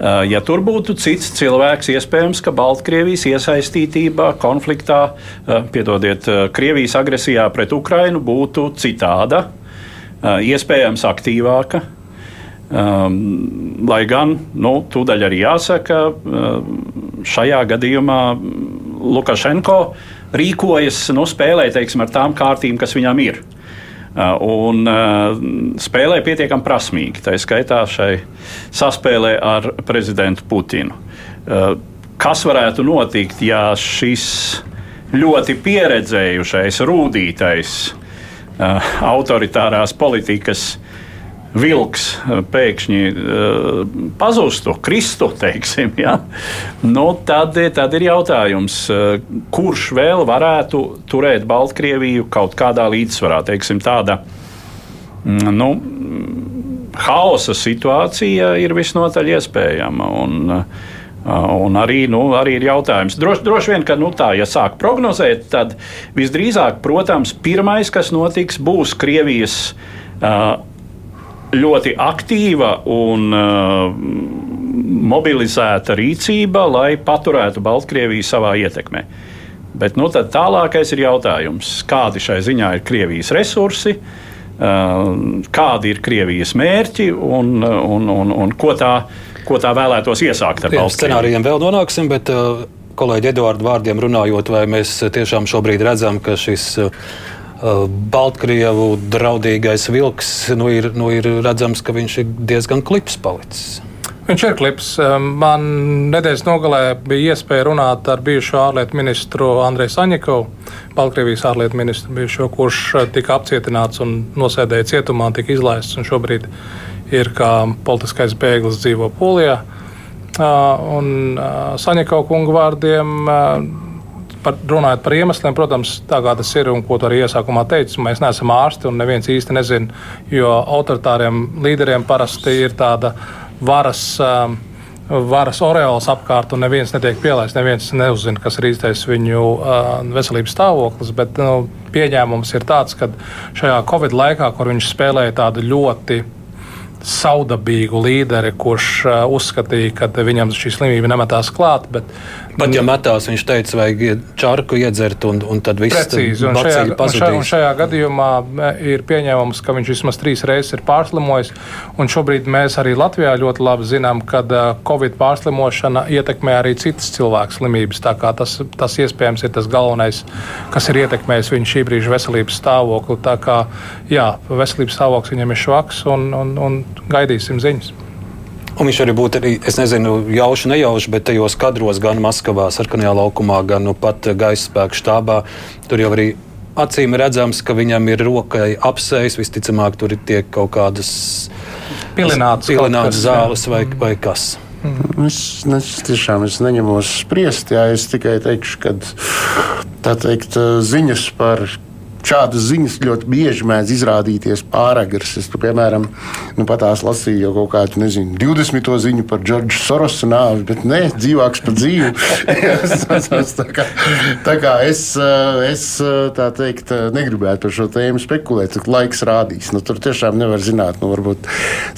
Ja tur būtu cits cilvēks, iespējams, ka Baltkrievijas iesaistītība konfliktā, piedodiet, Krievijas agresijā pret Ukrainu būtu citāda, iespējams, aktīvāka. Um, lai gan, nu, tūdaļ arī jāsaka, šajā gadījumā Lukašenko rīkojas, nu, spēlē teiksim, ar tām kārtīm, kas viņam ir. Uh, un uh, spēlē pietiekami prasmīgi. Tā skaitā šai saspēlē ar prezidentu Putinu. Uh, kas varētu notikt, ja šis ļoti pieredzējušais, rūtītais, autoritārās politikas vilks eh, pēkšņi uh, pazustu, kristu, teiksim, ja? nu, tad, tad ir jautājums, uh, kurš vēl varētu turēt Baltkrieviju kaut kādā līdzsvarā, teiksim, tāda. Mm, nu, Haosa situācija ir visnotaļ iespējama. Un, Un arī, nu, arī ir jautājums. Droši, droši vien, ka nu, tā, ja sāk prognozēt, tad visdrīzāk, protams, pirmais, kas notiks, būs Krievijas uh, ļoti aktīva un uh, mobilizēta rīcība, lai paturētu Baltkrieviju savā ietekmē. Bet nu, tālākais ir jautājums, kādi šai ziņā ir Krievijas resursi, kādi ir Krievijas mērķi un, un, un, un ko, tā, ko tā vēlētos iesākt ar Baltkrieviju. Scenārijiem vēl nonāksim, bet uh, kolēģi Eduardu vārdiem runājot, vai mēs tiešām šobrīd redzam, ka šis Baltkrievu draudīgais vilks, nu ir, nu ir redzams, ka viņš ir diezgan klips palicis. Viņš ir klips. Man nedēļas nogalē bija iespēja runāt ar bijušo ārlietu ministru Andreju Saņikovu, Baltkrievijas ārlietu ministru, bijušo, kurš tika apcietināts un nosēdēja cietumā, tika izlaists un šobrīd ir kā politiskais bēglis dzīvo Polijā. Un Saņikau kunga vārdiem par, runājot par iemesliem, protams, tā kā tas ir un ko tu arī iesākumā teici, mēs neesam ārsti un neviens īsti nezina, jo autoritāriem līderiem parasti ir tāda varas. Um, varas oreāls apkārt, un neviens netiek pielaists. Neviens neuzzina, kas ir īstais viņu uh, veselības stāvoklis. Bet nu, pieņēmums ir tāds, ka šajā Covid laikā, kur viņš spēlēja tādu ļoti saudabīgu līderi, kurš uh, uzskatīja, ka viņam šī slimība nemetās klāt. Bet, Pat ja metās, viņš teica, vajag čārku iedzert, un, un tad viss precīzi. Un šajā, un šajā, un šajā gadījumā ir pieņēmums, ka viņš vismaz trīs reizes ir pārslimojis. Šobrīd mēs arī Latvijā ļoti labi zinām, ka Covid pārslimošana ietekmē arī citas cilvēku slimības. Tas, tas iespējams ir tas galvenais, kas ir ietekmējis viņa šī brīža veselības stāvokli. Tā kā jā, veselības stāvoklis viņam ir švaks un, un, un gaidīsim ziņas. Un viņš arī būtu, arī, es nezinu, jauši, nejauši, bet tajos kadros gan Maskavā, Sarkanajā laukumā, gan nu, pat gaisa spēku štābā. Tur jau arī acīm redzams, ka viņam ir rokai apsejas, visticamāk, tur ir kaut kādas pilinātas, pilinātas zāles vai, vai kas. Mm. Es, es tiešām es neņemos spriest, jā, es tikai teikšu, ka tā teikt, ziņas par šādas ziņas ļoti bieži mēdz izrādīties pāragras. Es, piemēram, nu, patās lasīju jau kaut kādu, nezinu, 20. ziņu par Džordžu Sorosu nāvi, bet nē, dzīvāks par dzīvu. tā, kā, tā kā es, es tā teikt, negribētu par šo tēmu spekulēt, cik laiks rādīs. Nu, tur tiešām nevar zināt. Nu, varbūt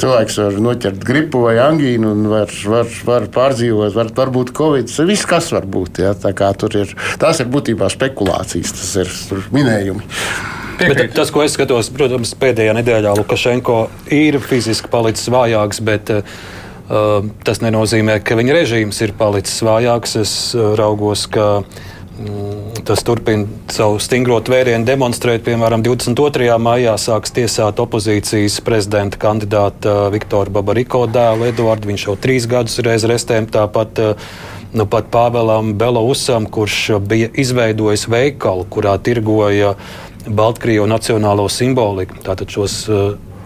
cilvēks var noķert gripu vai angīnu un var, var, var pārdzīvot, var, varbūt covid. Viss, kas var būt. Ja? Tur ir, tās ir būtībā spekulācijas, tas ir minējumi. Bet tas, ko es skatos, protams, pēdējā nedēļā Lukašenko ir fiziski palicis vājāks, bet uh, tas nenozīmē, ka viņa režīms ir palicis vājāks. Es uh, raugos, ka mm, tas turpina savu stingro tvērienu demonstrēt. Piemēram, 22. maijā sāks tiesāt opozīcijas prezidenta kandidāta Viktora Babariko dēlu Eduardu. Viņš jau trīs gadus ir aiz restēm. Tāpat uh, nu, pat Pāvēlam Belousam, kurš bija izveidojis veikalu, kurā tirgoja Baltkrievu nacionālo simboliku, tātad šos uh,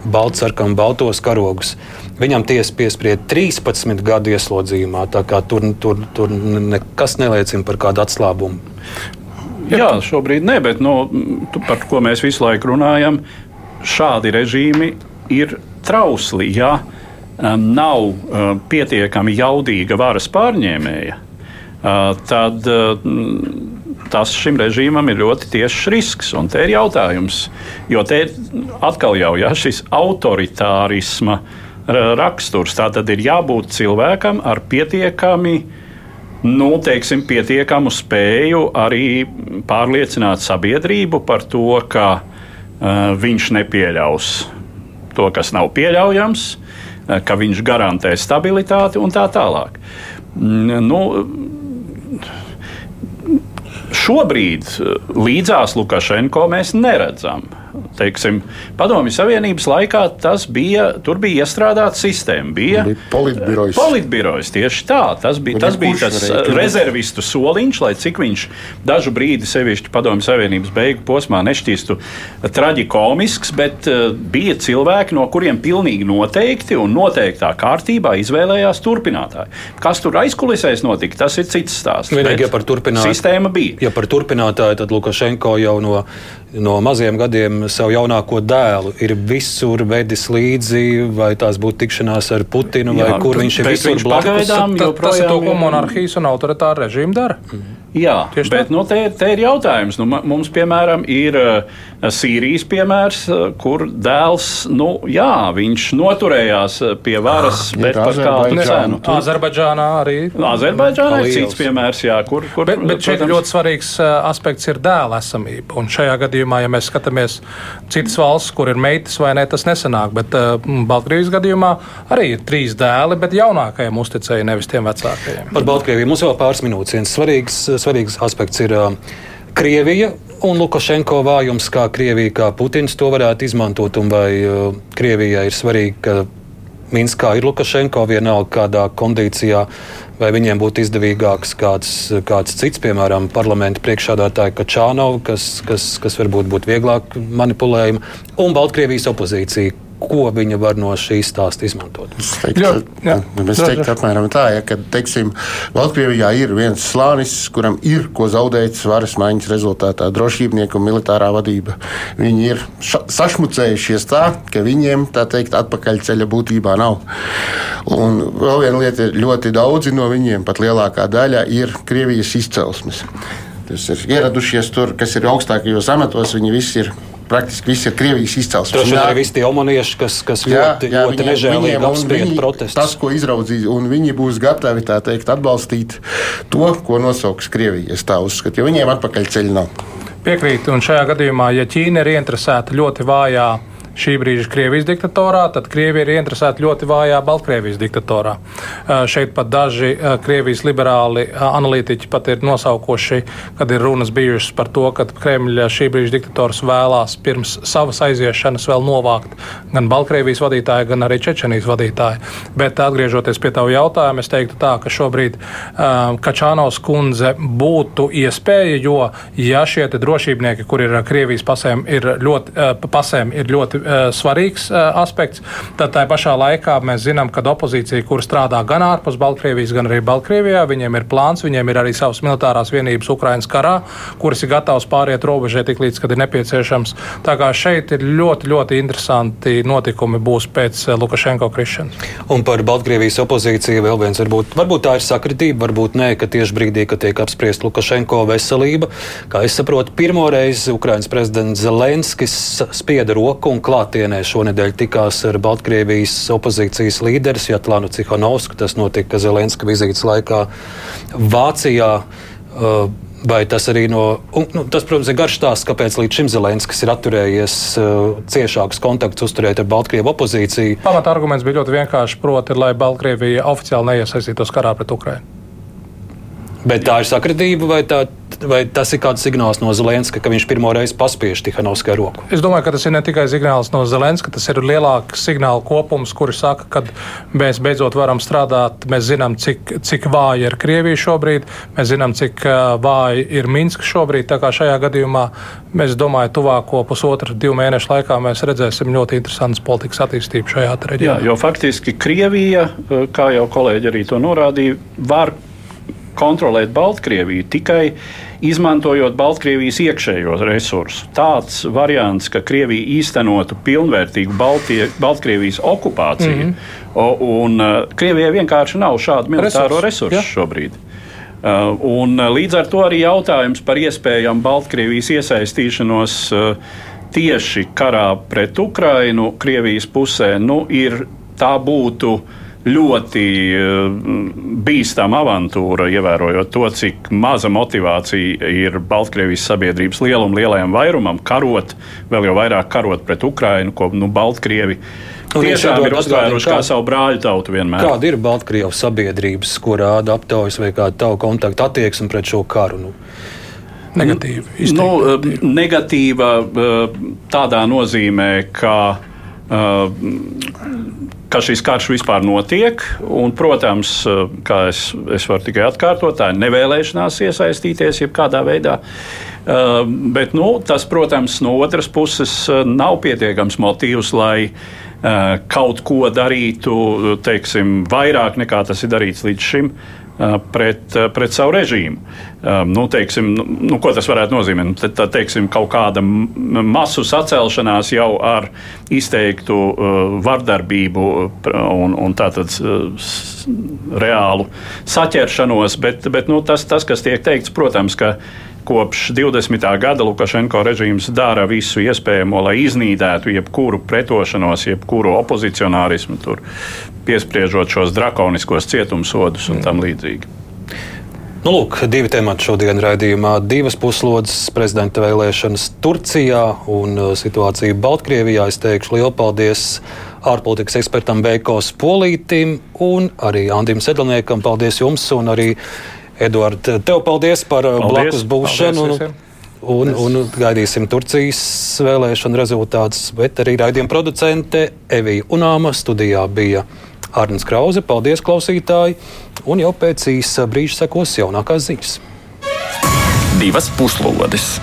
baltsarkanu baltos karogus. Viņam tiesa piesprieda 13 gadu ieslodzījumā, tā kā tur, tur, tur nekas neliecina par kādu atslābumu. Jā, šobrīd ne, bet no, nu, par ko mēs visu laiku runājam, šādi režīmi ir trausli. Ja um, nav uh, pietiekami jaudīga varas pārņēmēja, uh, tad uh, tas šim režīmam ir ļoti tiešs risks. Un te ir jautājums, jo te atkal jau ja, šis autoritārisma raksturs. Tā tad ir jābūt cilvēkam ar pietiekami. Nu, teiksim, pietiekamu spēju arī pārliecināt sabiedrību par to, ka uh, viņš nepieļaus to, kas nav pieļaujams, uh, ka viņš garantē stabilitāti un tā tālāk. Mm, nu, Šobrīd eh, līdzās Lukašenko mēs neredzam teiksim, Padomju Savienības laikā tas bija, tur bija iestrādāta sistēma. Bija, bija politbirojs. politbirojs. Tieši tā. Tas bija, tas, bija tas rezervistu soliņš, lai cik viņš dažu brīdi, sevišķi Padomju Savienības beigu posmā, nešķīstu traģikomisks, bet uh, bija cilvēki, no kuriem pilnīgi noteikti un noteiktā kārtībā izvēlējās turpinātāju. Kas tur aizkulisēs notika, tas ir cits stāsts. Vienīgi, ja par turpinātāju sistēma bija. Ja par turpinātāju, tad Lukašenko jau no no maziem gadiem savu jaunāko dēlu ir visur vedis līdzi, vai tās būtu tikšanās ar Putinu, vai Jā, kur viņš ir visur blakus. Tas ir to, ko monarhijas un autoritāra režīma dara. Mm. Jā, Tieši bet nu, te, te ir jautājums. Nu, mums, piemēram, ir uh, Sīrijas piemērs, uh, kur dēls, nu, jā, viņš noturējās uh, pie varas, ah, bet par kādu cenu. Azerbaidžānā arī. Azerbaidžānā ir cits piemērs, jā, kur. kur bet, bet šeit protams, ļoti svarīgs aspekts ir dēla esamība. Un šajā gadījumā, ja mēs skatāmies citas valsts, kur ir meitas vai ne, tas nesanāk. Bet uh, Baltkrievijas gadījumā arī ir trīs dēli, bet jaunākajiem uzticēja nevis tiem vecākajiem. Par Baltkrieviju mums vēl pāris minūtes. Viens svarīgs svarīgs aspekts ir Krievija Un Lukašenko vājums, kā Krievija, kā Putins to varētu izmantot, un vai Krievijai ir svarīgi, ka Minskā ir Lukašenko vienalga kādā kondīcijā, vai viņiem būtu izdevīgāks kāds, kāds cits, piemēram, parlamenta priekšādātāja Kačānova, kas, kas, kas varbūt būtu vieglāk manipulējama, un Baltkrievijas opozīcija, ko viņa var no šīs stāsta izmantot. Es teiktu, es teiktu apmēram tā, ja, ka teiksim, Baltkrievijā ir viens slānis, kuram ir ko zaudēt varas maiņas rezultātā. Drošībnieku un militārā vadība. Viņi ir sašmucējušies tā, ka viņiem tā teikt atpakaļceļa būtībā nav. Un vēl viena lieta ļoti daudzi no viņiem, pat lielākā daļa, ir Krievijas izcelsmes. Tas ir ieradušies tur, kas ir augstākajos amatos, viņi visi ir praktiski visi ir Krievijas izcelsmes. Ir arī visi tie omanieši, kas, kas jā, ļoti, jā, ļoti nežēlīgi apspried protestus. Tas, ko izraudzīs, un viņi būs gatavi teikt, atbalstīt to, ko nosauks Krievija. Es tā uzskatu, jo viņiem atpakaļ ceļu nav. Piekrītu, un šajā gadījumā, ja Ķīna ir interesēta ļoti vājā šī brīža Krievijas diktatorā, tad Krievija ir interesēta ļoti vājā Baltkrievijas diktatorā. Šeit pat daži Krievijas liberāli analītiķi pat ir nosaukuši, kad ir runas bijušas par to, ka Kremļa šī brīža diktators vēlās pirms savas aiziešanas vēl novākt gan Baltkrievijas vadītāju, gan arī Čečenijas vadītāju. Bet atgriežoties pie tavu jautājumu, es teiktu tā, ka šobrīd Kačānos kundze būtu iespēja, jo ja šie drošībnieki, kur ir Krievijas pasēm, ir ļoti, pasēm, ir ļoti svarīgs uh, aspekts. Tad tā pašā laikā mēs zinām, ka opozīcija, kur strādā gan ārpus Baltkrievijas, gan arī Baltkrievijā, viņiem ir plāns, viņiem ir arī savas militārās vienības Ukraiņas karā, kuras ir gatavas pāriet robežai tik līdz, kad ir nepieciešams. Tā kā šeit ir ļoti, ļoti interesanti notikumi būs pēc uh, Lukašenko krišanas. Un par Baltkrievijas opozīciju vēl viens varbūt, varbūt tā ir sakritība, varbūt nē, ka tieši brīdī, kad tiek apspriest Lukašenko veselība, kā es saprotu, pirmo reizi Ukraiņas prezidents Zelenskis spieda roku un klāja klātienē šonadēļ tikās ar Baltkrievijas opozīcijas līderis Jatlānu Cihanovsku. Tas notika Zelenska vizītes laikā Vācijā. Uh, vai tas arī no. Un, nu, tas, protams, ir garš stāsts, kāpēc līdz šim Zelenskis ir atturējies uh, ciešākus kontaktus uzturēt ar Baltkrievu opozīciju. Pamata arguments bija ļoti vienkāršs, proti, lai Baltkrievija oficiāli neiesaistītos karā pret Ukrajinu. Bet tā ir sakritība, vai, tā, vai tas ir kāds signāls no Zelenska, ka viņš pirmo reizi paspiež Tihanovskai roku? Es domāju, ka tas ir ne tikai signāls no Zelenska, tas ir lielāks signāla kopums, kuri saka, ka mēs beidzot varam strādāt. Mēs zinām, cik, cik vāja ir Krievija šobrīd, mēs zinām, cik vāja ir Minska šobrīd. Tā kā šajā gadījumā mēs domājam, tuvāko pusotru, divu mēnešu laikā mēs redzēsim ļoti interesantas politikas attīstību šajā reģionā. Jā, jo faktiski Krievija, kā jau kolēģi arī to norādīja, var kontrolēt Baltkrieviju tikai izmantojot Baltkrievijas iekšējos resursus. Tāds variants, ka Krievija īstenotu pilnvērtīgu Baltie, Baltkrievijas okupāciju, mm -hmm. un uh, Krievijai vienkārši nav šādu militāro resursu ja. šobrīd. Uh, un, uh, līdz ar to arī jautājums par iespējamu Baltkrievijas iesaistīšanos tieši karā pret Ukrainu Krievijas pusē nu, ir tā būtu uh, ļoti eh, bīstama avantūra, ievērojot to, cik maza motivācija ir Baltkrievijas sabiedrības lielum, lielajam vairumam karot, vēl jau vairāk karot pret Ukrainu, ko nu, Baltkrievi. Tiešām ir uztvēruši kā savu brāļu tautu vienmēr. Kāda ir Baltkrievijas sabiedrības, ko rāda aptaujas vai kāda tavu kontaktu attieksme pret šo karu? Nu? Negatīva. Nu, eh, negatīva eh, tādā nozīmē, ka ka šis karš vispār notiek. Un, protams, kā es, es varu tikai atkārtot, tā ir nevēlēšanās iesaistīties jebkādā veidā. Bet nu, tas, protams, no otras puses nav pietiekams motīvs, lai kaut ko darītu teiksim, vairāk nekā tas ir darīts līdz šim. Pret, pret savu režīmu. Nu, teiksim, nu, nu, ko tas varētu nozīmēt? Nu, tad, teiksim, kaut kāda masu sacelšanās jau ar izteiktu vardarbību un, un tātad reālu saķeršanos, bet, bet nu, tas, tas, kas tiek teikts, protams, ka kopš 20. gada Lukašenko režīms dara visu iespējamo, lai iznīdētu jebkuru pretošanos, jebkuru opozicionārismu, tur, piespriežot šos drakoniskos cietumsodus un tam līdzīgi. Nu, lūk, divi temati šodien raidījumā. Divas puslodes prezidenta vēlēšanas Turcijā un uh, situācija Baltkrievijā. Es teikšu lielu paldies ārpolitikas ekspertam Veikos Polītim un arī Andim Sedlniekam. Paldies jums un arī Eduard, tev paldies par uh, paldies. blakus būšanu. Paldies visiem. Un, un gaidīsim Turcijas vēlēšanu rezultātus, bet arī raidījuma producente Evija Unāma studijā bija Arnēs Krause. Paldies, klausītāji! Un jau pēc īsa brīža sekos jaunākās ziņas. Divas puslodes!